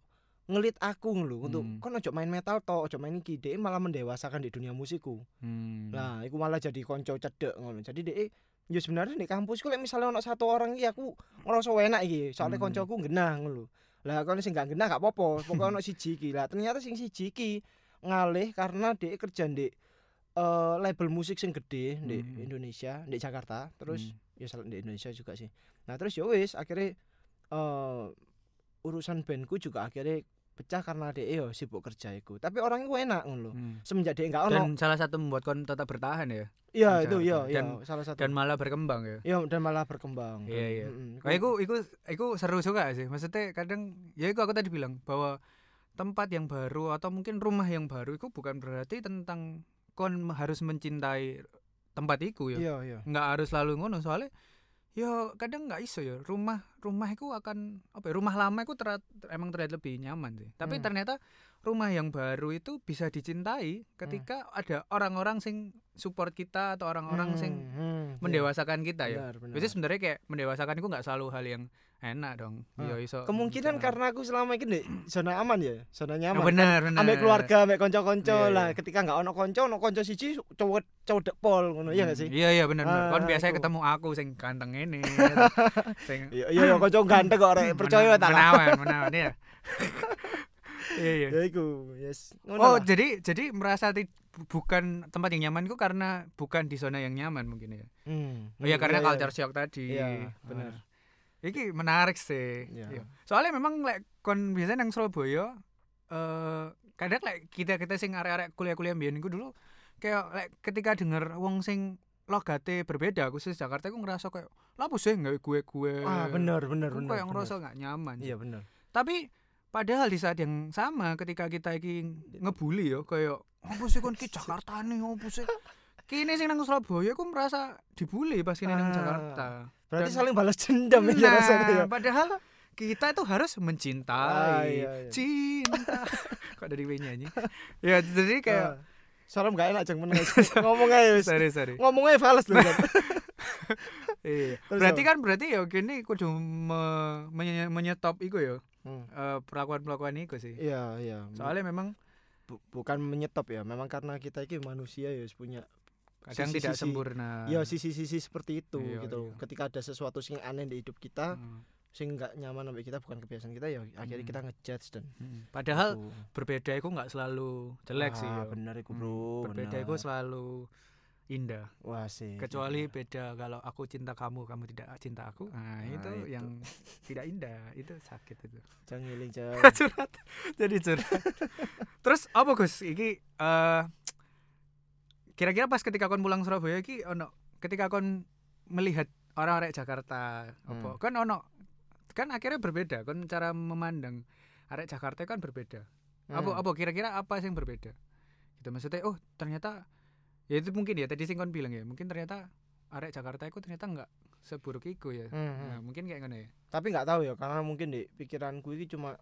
Speaker 2: ngelit aku lho untuk
Speaker 1: Hmm.
Speaker 2: kon ojo main metal to, ojo main iki. Dia malah mendewasakan di dunia musikku.
Speaker 1: Hmm.
Speaker 2: Lah, iku malah jadi konco cedek ngono. Jadi dia ya sebenarnya di kampusku lek misalnya ono satu orang iki aku ngerasa enak iki, soalnya
Speaker 1: Hmm.
Speaker 2: koncoku genah ngono lho. Lah kon sing gak genah gak apa-apa, pokoknya ono siji iki. Lah ternyata sing siji iki ngalih karena dia kerja di eh, label musik sing gede di
Speaker 1: Hmm.
Speaker 2: Indonesia, di Jakarta, terus
Speaker 1: Hmm.
Speaker 2: ya di Indonesia juga sih. Nah, terus ya wis akhirnya eh urusan bandku juga akhirnya pecah karena dia yo sibuk kerja iku. Tapi orang itu enak ngono.
Speaker 1: Hmm.
Speaker 2: Semenjak dia enggak ono.
Speaker 1: Dan salah satu membuat kon tetap bertahan ya
Speaker 2: Iya, itu iya, iya,
Speaker 1: Dan-
Speaker 2: salah satu.
Speaker 1: dan malah berkembang ya.
Speaker 2: Iya dan malah berkembang.
Speaker 1: Iya, iya.
Speaker 2: Mm-mm.
Speaker 1: Kayak iku iku iku seru juga sih. Maksudnya kadang ya iku aku tadi bilang bahwa tempat yang baru atau mungkin rumah yang baru itu bukan berarti tentang kon harus mencintai tempat iku ya.
Speaker 2: Iya iya.
Speaker 1: nggak harus selalu ngono soalnya ya kadang nggak iso ya rumah rumah itu akan apa ya, rumah lama itu ter, emang terlihat lebih nyaman sih tapi
Speaker 2: Hmm.
Speaker 1: ternyata rumah yang baru itu bisa dicintai ketika ada orang-orang sing support kita atau orang-orang sing
Speaker 2: Hmm, hmm, iya.
Speaker 1: mendewasakan kita ya
Speaker 2: Benar, benar.
Speaker 1: Jadi sebenarnya kayak mendewasakan itu nggak selalu hal yang enak dong
Speaker 2: Ah,
Speaker 1: ya iso
Speaker 2: Kemungkinan
Speaker 1: misalnya-
Speaker 2: karena aku selama ini di zona aman ya, zona
Speaker 1: Ya,
Speaker 2: nyaman.
Speaker 1: benar benar
Speaker 2: Ambek keluarga, ambek konco-konco
Speaker 1: Iya,
Speaker 2: lah.
Speaker 1: iya.
Speaker 2: Ketika nggak ono konco, ono konco siji cowok cowok pol ngono iya gak sih?
Speaker 1: iya iya benar
Speaker 2: Ah,
Speaker 1: biasanya
Speaker 2: iku.
Speaker 1: ketemu aku sing ganteng ini sing
Speaker 2: Iya iya iya, konco ganteng kok rek percaya tak
Speaker 1: menawan menawan ya iya iya
Speaker 2: Ya iku, yes. Ngono
Speaker 1: Oh,
Speaker 2: lah.
Speaker 1: jadi jadi merasa bukan tempat yang nyaman itu karena bukan di zona yang nyaman mungkin ya.
Speaker 2: Hmm.
Speaker 1: Oh ya karena
Speaker 2: iya, iya.
Speaker 1: culture shock tadi.
Speaker 2: Iya, benar.
Speaker 1: Iki menarik sih.
Speaker 2: Iya.
Speaker 1: Iya. Soalnya memang lek kon biasanya nang Surabaya eh kadang lek kita kita sing arek-arek kuliah-kuliah mbiyen dulu kayak lek ketika denger wong sing logate berbeda khusus Jakarta aku ngerasa kayak lapo sih nggak gue gue
Speaker 2: Ah, benar
Speaker 1: Aku
Speaker 2: benar.
Speaker 1: kayak ngerasa nggak nyaman
Speaker 2: Iya benar.
Speaker 1: tapi padahal di saat yang sama ketika kita iki ngebully ya kayak apa sih kon ki Jakarta nih apa sih kini sing nang Surabaya aku merasa dibully pas kini nang
Speaker 2: Ah.
Speaker 1: Jakarta
Speaker 2: Berarti
Speaker 1: Dan-
Speaker 2: saling balas dendam ya
Speaker 1: nah,
Speaker 2: rasanya ya.
Speaker 1: padahal kita itu harus
Speaker 2: Ah,
Speaker 1: mencintai
Speaker 2: iya, iya.
Speaker 1: cinta kok dari nyanyi ya jadi kayak
Speaker 2: Ah. Salam gak enak jeng meneng. Ngomong aja wis.
Speaker 1: sorry sorry
Speaker 2: Ngomong aja balas dulu.
Speaker 1: iya berarti kan berarti ya gini kudu me- menye- menyetop iku ya
Speaker 2: Hmm.
Speaker 1: eh, perlakuan-perlakuan iku sih
Speaker 2: Iya iya.
Speaker 1: soalnya memang
Speaker 2: Bu- bukan menyetop ya, memang karena kita ini manusia ya punya
Speaker 1: kadang
Speaker 2: Sisi-sisi-
Speaker 1: tidak sempurna
Speaker 2: ya sisi-sisi seperti itu
Speaker 1: Iya,
Speaker 2: gitu.
Speaker 1: iya.
Speaker 2: Ketika ada sesuatu sing aneh di hidup kita,
Speaker 1: Hmm,
Speaker 2: sing nggak nyaman sampai kita bukan kebiasaan kita ya akhirnya
Speaker 1: Hmm.
Speaker 2: kita ngejudge dan
Speaker 1: hmm. padahal
Speaker 2: itu.
Speaker 1: berbeda itu nggak selalu jelek sih
Speaker 2: Ah,
Speaker 1: ya.
Speaker 2: bener iku
Speaker 1: Hmm,
Speaker 2: bro
Speaker 1: berbeda
Speaker 2: bener.
Speaker 1: itu selalu indah.
Speaker 2: Wah sih.
Speaker 1: Kecuali beda kalau aku cinta kamu, kamu tidak cinta aku. Nah,
Speaker 2: Nah,
Speaker 1: itu,
Speaker 2: itu.
Speaker 1: yang tidak indah, itu sakit itu.
Speaker 2: jangan ngiling jangan.
Speaker 1: curhat. Jadi curhat. Terus apa Gus? Iki eh kira-kira pas ketika kon pulang Surabaya iki ono ketika kon melihat orang-orang Jakarta apa
Speaker 2: Hmm.
Speaker 1: kan ono kan akhirnya berbeda kan cara memandang arek Jakarta kan berbeda. Apa
Speaker 2: Hmm.
Speaker 1: apa kira-kira apa sih yang berbeda? Gitu maksudnya oh ternyata ya itu mungkin ya tadi sing kon bilang ya mungkin ternyata arek Jakarta itu ternyata enggak seburuk itu ya.
Speaker 2: Hmm, hmm.
Speaker 1: Nah, mungkin kayak ngono ya.
Speaker 2: tapi nggak tahu ya karena mungkin di pikiranku ini cuma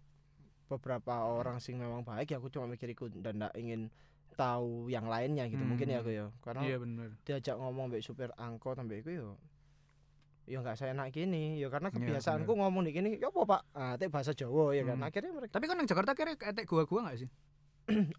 Speaker 2: beberapa orang sing memang baik ya aku cuma mikir iku dan nggak ingin tahu yang lainnya gitu mungkin ya
Speaker 1: Hmm.
Speaker 2: aku ya karena
Speaker 1: Iya benar.
Speaker 2: diajak ngomong mbek supir angkot sampai iku yo ya nggak saya enak gini ya karena
Speaker 1: Iya,
Speaker 2: kebiasaanku ngomong di gini ya apa pak ah teh bahasa Jawa ya kan
Speaker 1: Hmm.
Speaker 2: akhirnya mereka
Speaker 1: Tapi kan yang Jakarta akhirnya kayak gua-gua enggak sih?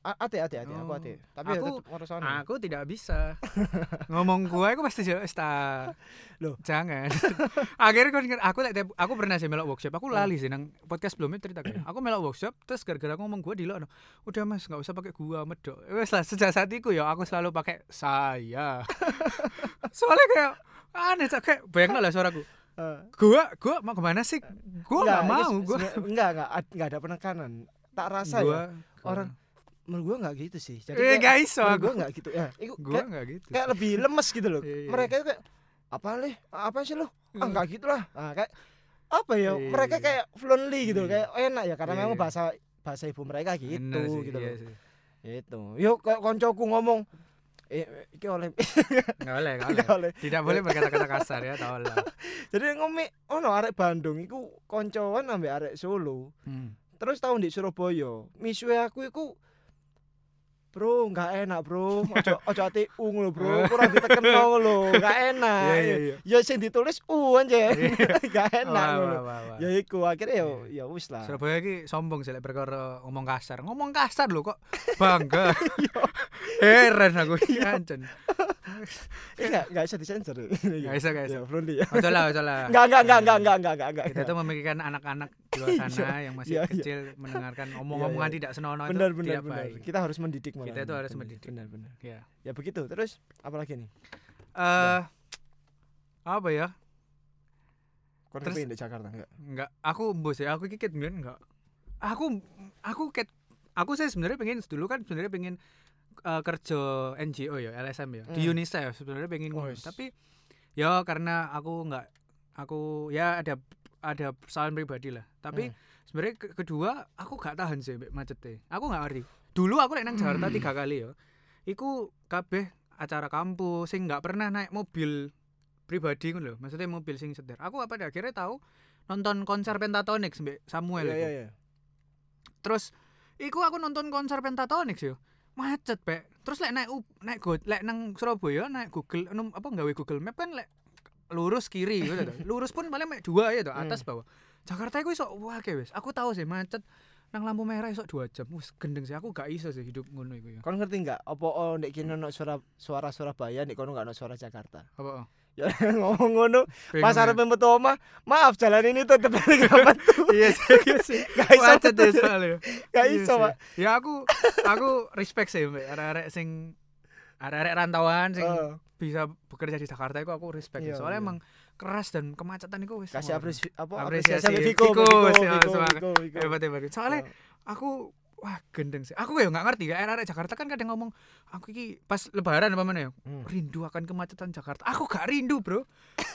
Speaker 2: Ate ate ate aku
Speaker 1: Oh.
Speaker 2: ate tapi ya
Speaker 1: Aku-
Speaker 2: ono.
Speaker 1: Aku tidak bisa ngomong gua aku pasti jawab sta.
Speaker 2: Loh.
Speaker 1: Jangan. Akhirnya aku tiap- aku pernah sih melok workshop. Aku
Speaker 2: Hmm.
Speaker 1: lali sih nang podcast sebelumnya cerita. Aku melok workshop terus gara-gara aku ngomong gua di lo udah Mas nggak usah pakai gua medok. Wes lah sejak saat itu ya aku selalu pakai saya. Soalnya kayak aneh kayak bayangin lah suaraku. Gua gua mau ke mana sih? Gua nggak mau. Gua
Speaker 2: enggak ad- enggak ada penekanan tak rasa
Speaker 1: gua
Speaker 2: ya orang- menurut gua enggak gitu sih jadi
Speaker 1: eh
Speaker 2: kayak-
Speaker 1: guys so
Speaker 2: menurut
Speaker 1: aku
Speaker 2: gua enggak gitu ya
Speaker 1: gua
Speaker 2: kayak,
Speaker 1: nggak gitu.
Speaker 2: kayak lebih lemes gitu loh
Speaker 1: Iya, iya.
Speaker 2: mereka itu kayak apa leh apa sih lo ah
Speaker 1: Hmm.
Speaker 2: enggak gitu lah nah, kayak apa ya
Speaker 1: Iya,
Speaker 2: mereka
Speaker 1: iya.
Speaker 2: kayak fluently gitu
Speaker 1: Iya.
Speaker 2: kayak enak ya karena
Speaker 1: Iya,
Speaker 2: memang
Speaker 1: iya.
Speaker 2: bahasa bahasa ibu mereka gitu
Speaker 1: sih,
Speaker 2: gitu
Speaker 1: iya
Speaker 2: loh itu yuk kayak koncoku ngomong eh iki oleh
Speaker 1: Nggak boleh, nggak
Speaker 2: oleh
Speaker 1: Tidak boleh berkata-kata kasar ya, tau lah.
Speaker 2: jadi ngomong ono arek Bandung iku koncoan ambek arek Solo
Speaker 1: Hmm.
Speaker 2: terus tahun di Surabaya misuwe aku iku Bro, nggak enak bro, ojo ojo ati ung lo bro, kurang diteken lo, nggak enak.
Speaker 1: Iya, iya, iya.
Speaker 2: Ya sing ditulis u aja, nggak enak
Speaker 1: wah.
Speaker 2: Ya iku akhirnya ya ya wis lah.
Speaker 1: Surabaya iki sombong sih lek perkara ngomong kasar. Ngomong kasar lho kok bangga. Heran aku iki ancen.
Speaker 2: Enggak enggak bisa disensor.
Speaker 1: Nggak bisa, bisa.
Speaker 2: Ya, friendly.
Speaker 1: Ojo lah, ojo lah.
Speaker 2: Enggak enggak enggak enggak enggak enggak enggak enggak.
Speaker 1: Kita tuh memikirkan anak-anak luar sana yang masih
Speaker 2: Iya, iya.
Speaker 1: kecil mendengarkan omong-omongan
Speaker 2: iya.
Speaker 1: tidak senonoh itu
Speaker 2: benar benar
Speaker 1: tidak
Speaker 2: benar.
Speaker 1: baik.
Speaker 2: Kita harus mendidik malah.
Speaker 1: Kita itu harus
Speaker 2: Benar,
Speaker 1: mendidik.
Speaker 2: Benar benar.
Speaker 1: Ya.
Speaker 2: Ya begitu. Terus apa lagi nih?
Speaker 1: Eh apa ya?
Speaker 2: Kau
Speaker 1: Terus-
Speaker 2: di Jakarta enggak?
Speaker 1: Enggak, aku bos ya, aku kikit mbiyen enggak. Aku aku ket aku sih sebenarnya pengen dulu kan sebenarnya pengen eh, kerja NGO ya, LSM ya, di
Speaker 2: Hmm.
Speaker 1: UNICEF sebenarnya pengen.
Speaker 2: Wes.
Speaker 1: Tapi ya karena aku enggak aku ya ada ada persoalan pribadi lah. Tapi
Speaker 2: Hmm.
Speaker 1: sebenarnya ke- kedua aku gak tahan sih mbek macetnya. Aku gak ngerti. Dulu aku naik nang Jakarta tiga kali ya. Iku kabeh acara kampus sing nggak pernah naik mobil pribadi ngono lho. Maksudnya mobil sing setir. Aku apa akhirnya tahu nonton konser Pentatonix mbek Samuel iku.
Speaker 2: iya iya.
Speaker 1: Terus iku aku nonton konser Pentatonix yo. Macet, Pak. Terus lek naik naik go, lek nang Surabaya naik Google apa gawe Google Map kan lek lurus kiri gitu. Lurus pun paling dua ya toh, atas bawah. Jakarta iku iso wah wis. Aku tahu sih macet nang lampu merah iso dua jam. Wis gendeng sih aku gak iso sih hidup ngono iku ya.
Speaker 2: Kau ngerti enggak? Apa oh nek kene ono suara suara Surabaya nek kono enggak ono suara Jakarta.
Speaker 1: Apa?
Speaker 2: Ya ngomong ngono pas
Speaker 1: ya?
Speaker 2: arep metu omah, maaf jalan ini tetep dari kapan
Speaker 1: Iya sih, iya sih.
Speaker 2: Gak iso
Speaker 1: Macet ya
Speaker 2: metu.
Speaker 1: soalnya.
Speaker 2: Gak
Speaker 1: Iya
Speaker 2: iso. Pak.
Speaker 1: Ya aku aku respect sih mbak arek-arek sing arek-arek rantauan sing
Speaker 2: Heeh.
Speaker 1: bisa bekerja di Jakarta itu aku respect
Speaker 2: Iya,
Speaker 1: soalnya
Speaker 2: iya.
Speaker 1: emang keras dan kemacetan itu wis
Speaker 2: kasih apresiasi apa
Speaker 1: Apresiasi.
Speaker 2: Viko
Speaker 1: Viko,
Speaker 2: Viko
Speaker 1: sih,
Speaker 2: Viko
Speaker 1: semangat.
Speaker 2: Viko Viko.
Speaker 1: hebat hebat soalnya
Speaker 2: Ya.
Speaker 1: aku wah gendeng sih aku ya nggak ngerti ya arek Jakarta kan kadang ngomong aku iki pas lebaran apa mana ya
Speaker 2: Hmm.
Speaker 1: rindu akan kemacetan Jakarta aku gak rindu bro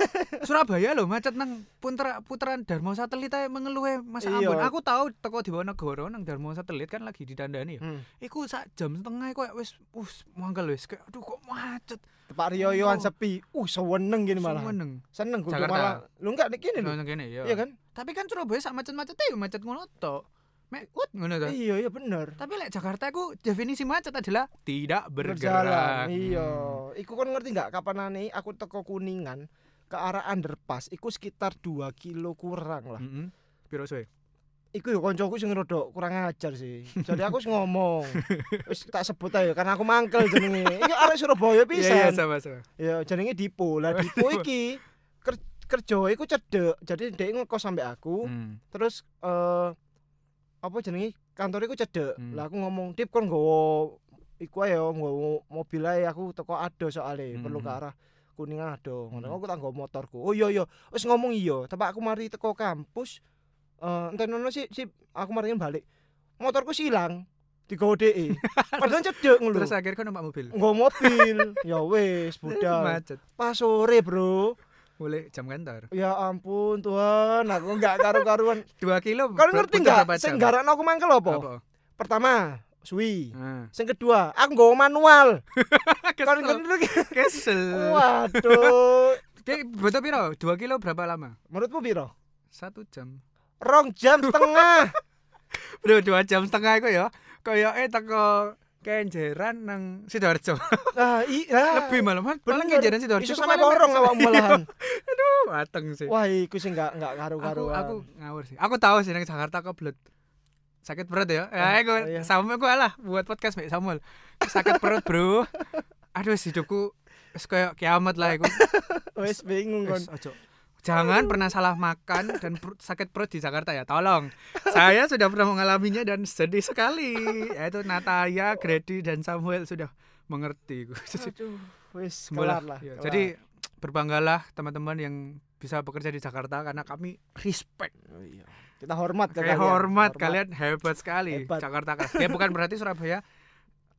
Speaker 1: Surabaya loh macet nang putra putaran Darmo Satelit ae mengeluh Mas
Speaker 2: Iya.
Speaker 1: Ampun aku tahu teko di Wonogoro nang Darmo Satelit kan lagi didandani ya
Speaker 2: Hmm.
Speaker 1: iku sak jam setengah kok wis wis mangkel wis kayak aduh kok macet
Speaker 2: Pak Rio Yohan
Speaker 1: Oh.
Speaker 2: sepi. Uh, seweneng gini malah.
Speaker 1: Seneng.
Speaker 2: Seneng kudu
Speaker 1: Jakarta.
Speaker 2: malah. Lu enggak nek kene lho.
Speaker 1: Nang kene ya.
Speaker 2: Iya kan?
Speaker 1: Tapi kan Surabaya sak macet-macetnya ya macet ngono tok. Mek ut ngono to.
Speaker 2: Iya, iya bener.
Speaker 1: Tapi lek Jakarta ku definisi macet adalah tidak bergerak.
Speaker 2: Berjalan. Iya.
Speaker 1: Hmm.
Speaker 2: Iku ngerti enggak kapanane aku teko Kuningan ke arah underpass iku sekitar 2 kilo kurang lah.
Speaker 1: Heeh. Piro suwe?
Speaker 2: Iku yo koncoku sing rodok kurang ajar sih. Jadi aku ngomong. Wis tak sebut aja karena aku mangkel jenenge. Iki arek Surabaya
Speaker 1: Iya iya
Speaker 2: pisan.
Speaker 1: sama sama.
Speaker 2: Ya jenenge Dipo. Lah Dipo iki ker- kerja iku cedek. Jadi dia ngekos sampe aku.
Speaker 1: Hmm.
Speaker 2: Terus eh apa jenenge kantor iku cedek.
Speaker 1: Hmm.
Speaker 2: Lah aku ngomong, "Dip kon nggowo iku ae nggawa mobil ae aku teko ado soalnya
Speaker 1: Hmm.
Speaker 2: perlu ke arah kuningan ado. Ngono
Speaker 1: Hmm.
Speaker 2: aku tak nggawa motorku. Oh iya iya. Wis ngomong iya. Tapi aku mari teko kampus eh entenono sih sih aku mari balik. Motorku silang digawa DE padahal cedek ngono
Speaker 1: Terus akhirnya kau numpak mobil.
Speaker 2: nggawa mobil. Ya wis budal. Pas sore bro
Speaker 1: Boleh jam kantor.
Speaker 2: ya ampun Tuhan aku nggak karu-karuan
Speaker 1: Dua kilo.
Speaker 2: kau ngerti nggak sing garakno aku mangkel apa
Speaker 1: Apa?
Speaker 2: pertama suwi
Speaker 1: Ah.
Speaker 2: sing kedua aku nggawa manual kan
Speaker 1: Kesel. Kesel.
Speaker 2: waduh
Speaker 1: Kayak betul piro? Dua kilo berapa lama?
Speaker 2: menurutmu piro
Speaker 1: Satu jam.
Speaker 2: rong jam setengah
Speaker 1: Bro, dua jam setengah itu ya. Kayak eh teko kenjeran nang Sidoarjo.
Speaker 2: ah iya
Speaker 1: Lebih malam. Paling
Speaker 2: bener.
Speaker 1: kenjeran Sidoarjo.
Speaker 2: iso
Speaker 1: paling
Speaker 2: borong awak malahan
Speaker 1: Aduh, mateng sih.
Speaker 2: wah iku sih nggak nggak
Speaker 1: aku
Speaker 2: karu-karuan
Speaker 1: aku ngawur sih. Aku tahu sih nang Jakarta kebelet sakit perut ya. Ya, aku
Speaker 2: oh iya.
Speaker 1: sama gue lah buat podcast Mbak Samuel. Sakit perut, Bro. Aduh, hidupku wis kayak kiamat lah iku.
Speaker 2: wis bingung kon
Speaker 1: ojo. Jangan pernah salah makan dan perut- sakit perut di Jakarta ya. Tolong. Saya sudah pernah mengalaminya dan sedih sekali. Yaitu Nataya, Grady dan Samuel sudah mengerti.
Speaker 2: aduh wis
Speaker 1: Semoga-
Speaker 2: kelar lah
Speaker 1: ya,
Speaker 2: kelar.
Speaker 1: Jadi berbanggalah teman-teman yang bisa bekerja di Jakarta karena kami respect.
Speaker 2: Oh iya. kita hormat ke
Speaker 1: Kayak
Speaker 2: kalian
Speaker 1: hormat, kalian hebat sekali.
Speaker 2: Hebat.
Speaker 1: Jakarta. Ya bukan berarti Surabaya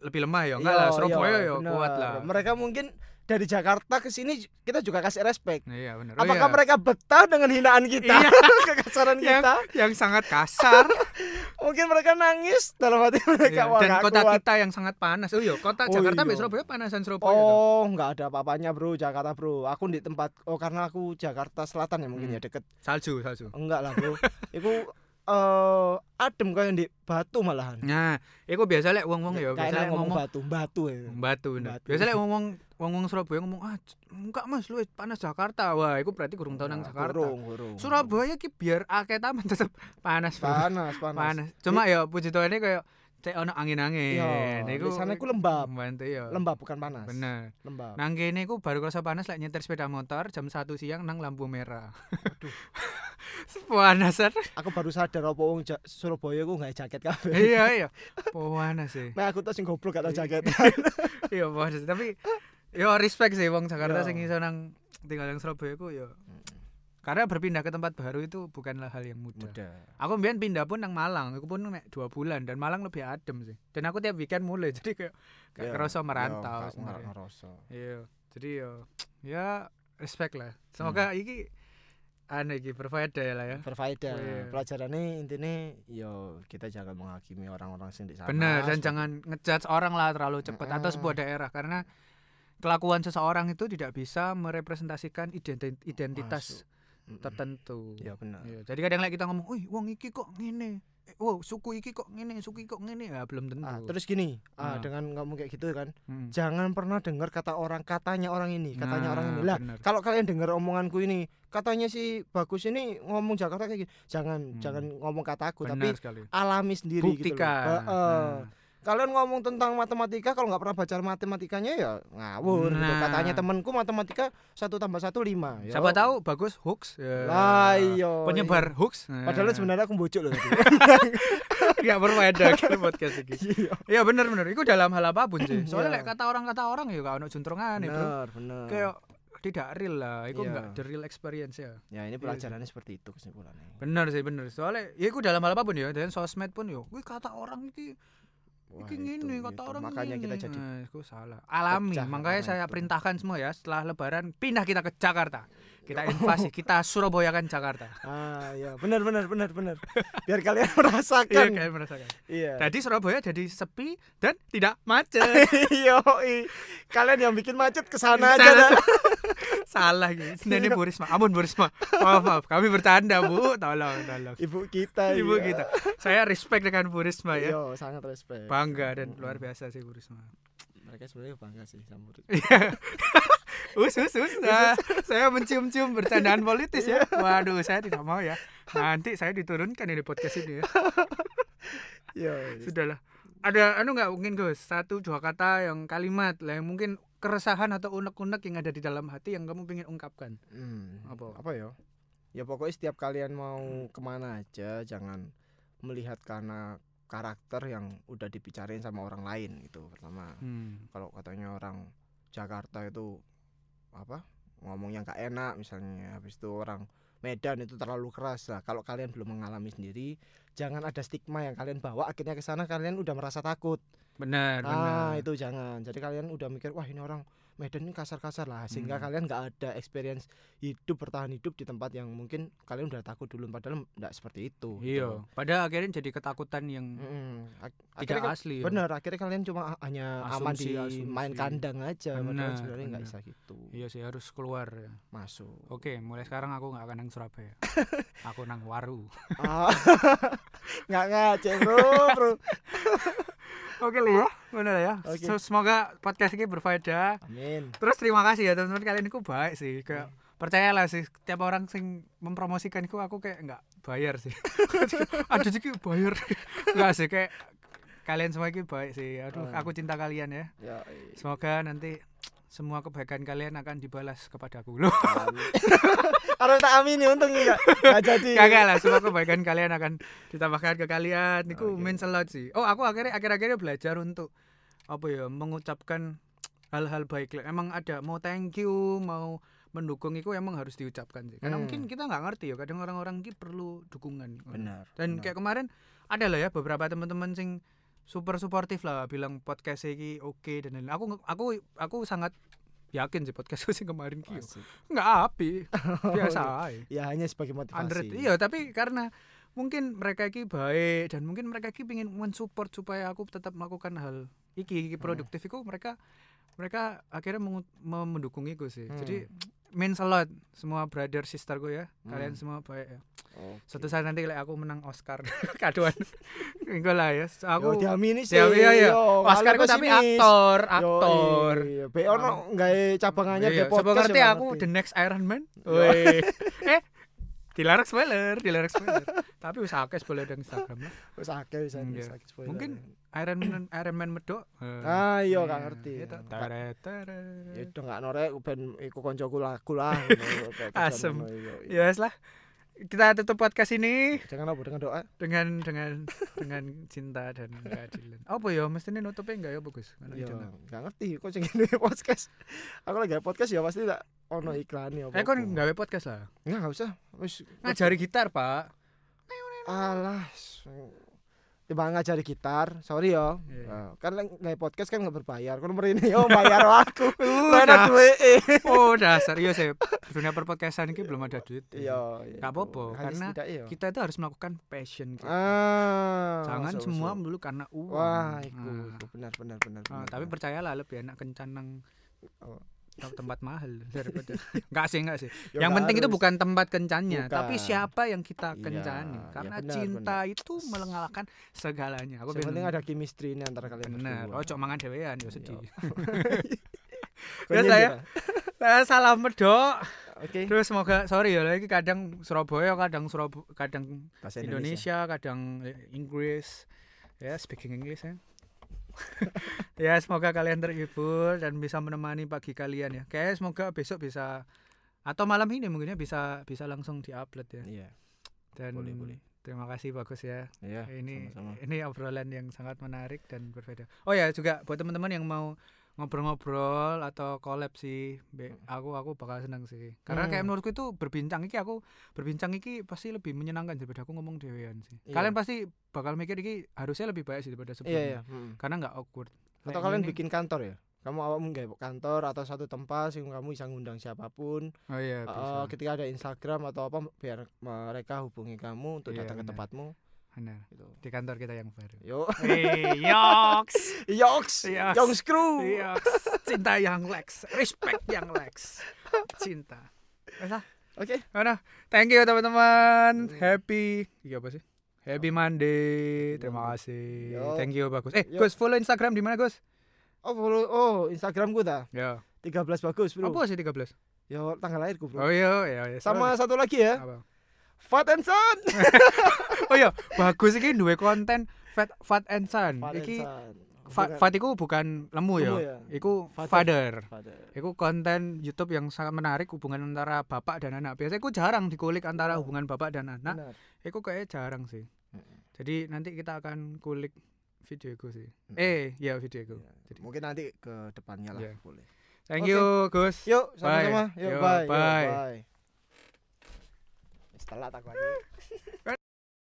Speaker 1: lebih lemah ya. Enggak
Speaker 2: Iya,
Speaker 1: lah, Surabaya
Speaker 2: iya,
Speaker 1: ya kuat lah.
Speaker 2: mereka mungkin dari Jakarta ke sini kita juga kasih respect
Speaker 1: iya benar. Oh,
Speaker 2: apakah
Speaker 1: iya.
Speaker 2: mereka betah dengan hinaan kita
Speaker 1: Iya.
Speaker 2: kekasaran
Speaker 1: yang,
Speaker 2: kita
Speaker 1: yang sangat kasar
Speaker 2: mungkin mereka nangis dalam hati mereka
Speaker 1: Iya,
Speaker 2: wah
Speaker 1: dan kota
Speaker 2: kuat.
Speaker 1: kita yang sangat panas. Oh iya, kota
Speaker 2: Oh,
Speaker 1: Jakarta
Speaker 2: iya.
Speaker 1: Surabaya panasan Surabaya.
Speaker 2: Oh, nggak ada apa-apanya, Bro. Jakarta, Bro. Aku di tempat oh karena aku Jakarta Selatan ya mungkin
Speaker 1: Hmm.
Speaker 2: ya deket.
Speaker 1: Salju, salju.
Speaker 2: Enggak lah, Bro. Iku eh adem kayak di Batu malahan.
Speaker 1: Nah, iku biasa lek wong-wong ya, biasa lek
Speaker 2: ngomong
Speaker 1: ngomong
Speaker 2: Batu, Batu ya.
Speaker 1: Batu. Biasa lek ngomong wong-wong Surabaya ngomong ah enggak Mas lu panas Jakarta. Wah, iku berarti kurang tau nang Jakarta.
Speaker 2: Gurung, gurung.
Speaker 1: Surabaya ki biar akeh taman tetep panas.
Speaker 2: Panas, panas.
Speaker 1: panas. Cuma ya puji Tuhan ini kayak cek ono angin-angin.
Speaker 2: Iya, di sana iku lembab.
Speaker 1: Membantu ya.
Speaker 2: Lembab bukan panas.
Speaker 1: Bener.
Speaker 2: Lembab.
Speaker 1: Nang kene iku baru kerasa panas lek nyetir sepeda motor jam 1 siang nang lampu merah.
Speaker 2: Aduh.
Speaker 1: Panasan.
Speaker 2: Aku baru sadar apa wong Surabaya ku nggak jaket kabeh.
Speaker 1: iya iya. Panas sih.
Speaker 2: Nah, aku tuh sing goblok gak tau jaket.
Speaker 1: Iya panas tapi yo respect sih wong Jakarta
Speaker 2: Iya.
Speaker 1: sing iso nang tinggal nang Surabaya ku yo. Karena berpindah ke tempat baru itu bukanlah hal yang mudah.
Speaker 2: Mudah.
Speaker 1: Aku mbien pindah pun nang Malang, aku pun mek dua bulan dan Malang lebih adem sih. Dan aku tiap weekend mulai jadi kayak kayak
Speaker 2: Iya,
Speaker 1: kerasa
Speaker 2: iya,
Speaker 1: merantau sebenarnya. Iya. Jadi yo ya respect lah. Semoga
Speaker 2: Hmm.
Speaker 1: iki anu iki berfaedah lah ya.
Speaker 2: berfaedah.
Speaker 1: Oh, iya.
Speaker 2: Pelajarannya intinya yo kita jangan menghakimi orang-orang sing di sana.
Speaker 1: Bener dan jangan ngejudge orang lah terlalu cepat atau
Speaker 2: Mm-mm.
Speaker 1: sebuah daerah karena kelakuan seseorang itu tidak bisa merepresentasikan identi- identitas
Speaker 2: Mm-mm.
Speaker 1: Tertentu.
Speaker 2: Ya benar.
Speaker 1: Iya, jadi kadang kita ngomong, "Wih, wong iki kok ngene." Eh, wow, suku iki kok ngene, suku iki kok ngene. Ya belum tentu.
Speaker 2: Ah, terus gini,
Speaker 1: Ah.
Speaker 2: ah, dengan ngomong kayak gitu kan,
Speaker 1: Hmm.
Speaker 2: jangan pernah dengar kata orang katanya orang ini, katanya
Speaker 1: Nah,
Speaker 2: orang ini. Lah,
Speaker 1: bener.
Speaker 2: kalau kalian dengar omonganku ini, katanya si bagus ini ngomong Jakarta kayak gini, jangan
Speaker 1: Hmm.
Speaker 2: jangan ngomong kataku,
Speaker 1: Benar
Speaker 2: tapi
Speaker 1: sekali.
Speaker 2: alami sendiri gitu loh.
Speaker 1: Buktikan.
Speaker 2: Heeh.
Speaker 1: Nah,
Speaker 2: Kalian ngomong tentang matematika, kalau nggak pernah baca matematikanya ya ngawur. gitu.
Speaker 1: Nah.
Speaker 2: Katanya temanku matematika satu tambah satu lima. Ya.
Speaker 1: siapa tahu bagus hoax. Ya.
Speaker 2: Lah iya.
Speaker 1: Penyebar hoax. Nah.
Speaker 2: Padahal sebenarnya aku bocok loh
Speaker 1: nggak berfaedah gitu podcast iki.
Speaker 2: Iya.
Speaker 1: Iya bener bener. Itu dalam hal apa pun sih. Soalnya
Speaker 2: Iya.
Speaker 1: lek kata orang kata orang ya juntrungane, Bro.
Speaker 2: Bener, bener.
Speaker 1: Kayak tidak real lah. Itu
Speaker 2: Iya.
Speaker 1: enggak the real experience ya.
Speaker 2: Ya ini
Speaker 1: Iya
Speaker 2: pelajarannya seperti itu kesimpulannya.
Speaker 1: Bener sih bener. Soalnya ya itu dalam hal apa pun ya. Dan sosmed pun yo. Wih kata orang iki
Speaker 2: Wah,
Speaker 1: iki ngene kata orang
Speaker 2: Makanya kita jadi
Speaker 1: Nah, salah. Alami. Makanya saya
Speaker 2: itu.
Speaker 1: perintahkan semua ya setelah lebaran pindah kita ke Jakarta. Kita invasi, kita Surabayakan Jakarta.
Speaker 2: Ah ya benar benar benar benar. Biar kalian
Speaker 1: Iya,
Speaker 2: merasakan.
Speaker 1: kayak merasakan.
Speaker 2: Iya.
Speaker 1: Jadi Surabaya jadi sepi dan tidak macet.
Speaker 2: Yo, kalian yang bikin macet ke
Speaker 1: Sana
Speaker 2: sana aja dah.
Speaker 1: Salah gitu. Ini Bu Risma. Ampun Bu Risma. Maaf, maaf. Kami bercanda, Bu. Tolong, tolong.
Speaker 2: Ibu kita.
Speaker 1: Ibu
Speaker 2: iya.
Speaker 1: kita. Saya respect dengan Bu Risma ya.
Speaker 2: Yo, sangat respect.
Speaker 1: Bangga dan luar biasa sih Bu Risma.
Speaker 2: Mereka sebenarnya bangga sih sama Bu.
Speaker 1: Us, us, us. Nah, saya mencium-cium bercandaan politis ya. Waduh, saya tidak mau ya. Nanti saya diturunkan ini podcast ini ya.
Speaker 2: Yo.
Speaker 1: Sudahlah. Ada anu nggak mungkin Gus? Satu dua kata yang kalimat lah yang mungkin keresahan atau unek-unek yang ada di dalam hati yang kamu pengen ungkapkan.
Speaker 2: Hmm,
Speaker 1: Apa?
Speaker 2: apa ya? Ya pokoknya setiap kalian mau ke mana aja jangan melihat karena karakter yang udah dibicarain sama orang lain gitu pertama
Speaker 1: Hmm.
Speaker 2: kalau katanya orang Jakarta itu apa ngomongnya nggak enak misalnya habis itu orang Medan itu terlalu keras lah kalau kalian belum mengalami sendiri jangan ada stigma yang kalian bawa akhirnya ke sana kalian udah merasa takut
Speaker 1: Benar,
Speaker 2: ah
Speaker 1: benar.
Speaker 2: itu jangan jadi kalian udah mikir wah ini orang Medan ini kasar-kasar lah sehingga
Speaker 1: Hmm.
Speaker 2: kalian nggak ada experience hidup bertahan hidup di tempat yang mungkin kalian udah takut dulu padahal nggak seperti itu
Speaker 1: Iya, padahal akhirnya jadi ketakutan yang.
Speaker 2: Ak-
Speaker 1: tidak
Speaker 2: akhirnya kan-
Speaker 1: asli. ya.
Speaker 2: bener akhirnya kalian cuma hanya aman
Speaker 1: Asumsi,
Speaker 2: di
Speaker 1: asumsi.
Speaker 2: main kandang aja
Speaker 1: Bener,
Speaker 2: padahal sebenarnya nggak bisa gitu
Speaker 1: Iya sih harus keluar ya.
Speaker 2: masuk
Speaker 1: Oke, mulai sekarang aku nggak akan nang Surabaya. aku nang Waru.
Speaker 2: Ah, nggak ngaceng bro bro
Speaker 1: Oke lah ya, benar ya.
Speaker 2: Oke.
Speaker 1: So, semoga podcast ini berfaedah.
Speaker 2: amin
Speaker 1: Terus terima kasih ya teman-teman kalian itu baik sih. Kayak percayalah sih tiap orang sing mempromosikan itu aku kayak nggak bayar sih. Aduh sih bayar. Enggak sih kayak kalian semua itu baik sih. Aduh, aku cinta kalian ya.
Speaker 2: ya
Speaker 1: Semoga nanti semua kebaikan kalian akan dibalas kepadaku loh.
Speaker 2: amin. harus tak amin ya untung nggak nggak jadi
Speaker 1: Kagak lah, semua kebaikan kalian akan ditambahkan ke kalian. Niku
Speaker 2: Oke.
Speaker 1: means a lot sih. Oh, aku akhirnya akhir-akhirnya belajar untuk apa ya, mengucapkan hal-hal baik. Emang ada mau thank you, mau mendukung itu emang harus diucapkan sih. Karena
Speaker 2: Hmm.
Speaker 1: mungkin kita nggak ngerti ya, kadang orang-orang ini perlu dukungan.
Speaker 2: benar
Speaker 1: Dan
Speaker 2: benar.
Speaker 1: kayak kemarin ada lah ya beberapa teman-teman sing super suportif lah bilang podcast ini oke dan lain-lain. Aku aku aku sangat yakin sih podcast sing kemarin ki nggak api biasa aja.
Speaker 2: Ya hanya sebagai
Speaker 1: Android
Speaker 2: motivasi
Speaker 1: iya tapi karena mungkin mereka iki baik dan mungkin mereka iki pengen mensupport supaya aku tetap melakukan hal iki, iki produktif iku mereka mereka akhirnya mengu- mem- mendukung iku sih.
Speaker 2: Hmm.
Speaker 1: jadi means a lot semua brother sisterku ya kalian
Speaker 2: Hmm.
Speaker 1: semua baik ya
Speaker 2: Oke.
Speaker 1: suatu saat nanti like, aku menang Oscar kaduan enggak lah ya
Speaker 2: Yo,
Speaker 1: aku
Speaker 2: diamini sih
Speaker 1: Ya, iya, iya.
Speaker 2: yo,
Speaker 1: Oscar
Speaker 2: kalian
Speaker 1: ku tapi
Speaker 2: pesimis.
Speaker 1: aktor
Speaker 2: Yo,
Speaker 1: aktor
Speaker 2: iya. Be ono gawe cabangannya
Speaker 1: Iya,
Speaker 2: gawe podcast
Speaker 1: ngerti aku the next Iron Man. Eh, dilarang spoiler, dilarang spoiler. Tapi wis akeh spoiler di Instagram lah.
Speaker 2: Wis akeh wis wis
Speaker 1: iya.
Speaker 2: akeh spoiler.
Speaker 1: Mungkin Iron Man Iron Man medok.
Speaker 2: Ah, iya, gak ngerti.
Speaker 1: Itu
Speaker 2: Gak-
Speaker 1: taret
Speaker 2: ya udah gak norek ben iku koncoku laku lah
Speaker 1: Asem.
Speaker 2: iya, iya.
Speaker 1: Ya wes lah. Kita tutup podcast ini
Speaker 2: Jangan apa dengan doa.
Speaker 1: dengan dengan dengan cinta dan keadilan. Apa ya mestinya nutupnya enggak ya bagus? Karena
Speaker 2: Iya,
Speaker 1: ide.
Speaker 2: gak ngerti kok sing podcast. Aku lagi podcast ya pasti tak ono iklan ya.
Speaker 1: Eh kon nggawe podcast lah.
Speaker 2: Enggak, enggak usah. Wis
Speaker 1: Ngajari gitar, Pak.
Speaker 2: alah. Tiba ngajari gitar, sorry yo.
Speaker 1: Iya.
Speaker 2: Nah, kan gawe podcast kan nggak berbayar. Kon mrene yo bayar aku. Mana duwe.
Speaker 1: Oh, dasar iya sih. Dunia perpodcastan ini belum ada duit.
Speaker 2: Iya, iya.
Speaker 1: Gak apa-apa, karena
Speaker 2: yo.
Speaker 1: kita itu harus melakukan passion kita.
Speaker 2: Ah,
Speaker 1: Jangan semua melulu karena uang.
Speaker 2: Wah, iku,
Speaker 1: Nah,
Speaker 2: benar benar benar.
Speaker 1: ah,
Speaker 2: benar,
Speaker 1: tapi percayalah lebih enak kencan nang
Speaker 2: Oh.
Speaker 1: Tem- tempat mahal daripada enggak sih enggak sih.
Speaker 2: Ya,
Speaker 1: yang
Speaker 2: nggak
Speaker 1: penting itu
Speaker 2: harus.
Speaker 1: bukan tempat kencannya, tapi
Speaker 2: Bukan.
Speaker 1: siapa yang kita
Speaker 2: Iya,
Speaker 1: kencani.
Speaker 2: ya
Speaker 1: Karena
Speaker 2: benar,
Speaker 1: cinta itu mengalahkan segalanya. Aku
Speaker 2: Yang penting ada chemistry ini antara kalian berdua.
Speaker 1: Oh, cok mangan dhewean ya sedih. Ya, saya. salam medok.
Speaker 2: Oke.
Speaker 1: Terus semoga sorry ya lagi kadang Surabaya, kadang Surabaya, kadang
Speaker 2: Bahasa
Speaker 1: Indonesia, kadang Inggris. Ya, speaking English ya. Ya, semoga kalian terhibur dan bisa menemani pagi kalian ya. Kayak semoga besok bisa atau malam ini mungkin ya bisa bisa langsung diupload ya.
Speaker 2: Iya.
Speaker 1: Dan
Speaker 2: boleh, boleh.
Speaker 1: terima kasih bagus ya.
Speaker 2: Iya.
Speaker 1: ini
Speaker 2: sama-sama.
Speaker 1: ini obrolan yang sangat menarik dan berbeda. Oh ya juga buat teman-teman yang mau ngobrol-ngobrol atau collab sih, be- aku aku bakal senang sih. Karena kayak
Speaker 2: Hmm.
Speaker 1: menurutku itu berbincang iki aku berbincang iki pasti lebih menyenangkan daripada aku ngomong dewean sih.
Speaker 2: Iya.
Speaker 1: Kalian pasti bakal mikir iki harusnya lebih baik sih daripada
Speaker 2: Iya,
Speaker 1: sebelumnya.
Speaker 2: iya. mm.
Speaker 1: Karena nggak awkward.
Speaker 2: Atau
Speaker 1: Kayak
Speaker 2: kalian
Speaker 1: gini-
Speaker 2: bikin kantor ya? Kamu awakmu gawe kantor atau satu tempat sing kamu bisa ngundang siapa pun.
Speaker 1: Oh iya bisa.
Speaker 2: Eh, ketika ada Instagram atau apa biar mereka hubungi kamu untuk
Speaker 1: Iya,
Speaker 2: datang ke
Speaker 1: benar.
Speaker 2: tempatmu
Speaker 1: Benar.
Speaker 2: gitu.
Speaker 1: Di kantor kita yang baru.
Speaker 2: Yo.
Speaker 1: Hey, yoks.
Speaker 2: Yoks,
Speaker 1: Yoks.
Speaker 2: Young Screw.
Speaker 1: Yoks. Cinta yang Lex, respect yang Lex. Cinta.
Speaker 2: Oke.
Speaker 1: Mana? Thank you teman-teman.
Speaker 2: Hmm.
Speaker 1: Happy. Iya apa sih? Happy Monday. Terima kasih.
Speaker 2: Yo.
Speaker 1: Thank you bagus. Eh,
Speaker 2: Yo.
Speaker 1: Gus follow Instagram di mana, Gus?
Speaker 2: Oh, follow oh Instagramku ta.
Speaker 1: Ya.
Speaker 2: 13 bagus, Bro.
Speaker 1: Apa sih 13?
Speaker 2: Yo tanggal lahirku, Bro.
Speaker 1: Oh iya, iya, iya.
Speaker 2: Sama satu lagi ya.
Speaker 1: Apa?
Speaker 2: Fat and Son.
Speaker 1: Oh iya, bagus iki duwe konten Fat Fat and Son.
Speaker 2: Fat and Son.
Speaker 1: Fa,
Speaker 2: Bukan-
Speaker 1: Fat iku bukan lemu ya.
Speaker 2: Lemu ya?
Speaker 1: Iku
Speaker 2: Father.
Speaker 1: father. Iku konten YouTube yang sangat menarik hubungan antara bapak dan anak. Biasanya iku jarang dikulik antara
Speaker 2: Oh.
Speaker 1: hubungan bapak dan anak.
Speaker 2: Benar.
Speaker 1: Iku kayak jarang sih. Jadi nanti kita akan kulik video Ego sih.
Speaker 2: Mm.
Speaker 1: Eh, ya video Ego.
Speaker 2: Iya.
Speaker 1: Jadi
Speaker 2: Mungkin nanti ke depannya lah
Speaker 1: Iya.
Speaker 2: boleh.
Speaker 1: thank
Speaker 2: Oke.
Speaker 1: you Gus.
Speaker 2: Yuk, sama-sama. Yuk,
Speaker 1: Yo,
Speaker 2: bye. Yuk,
Speaker 1: bye.
Speaker 2: bye. Setelah tak lagi.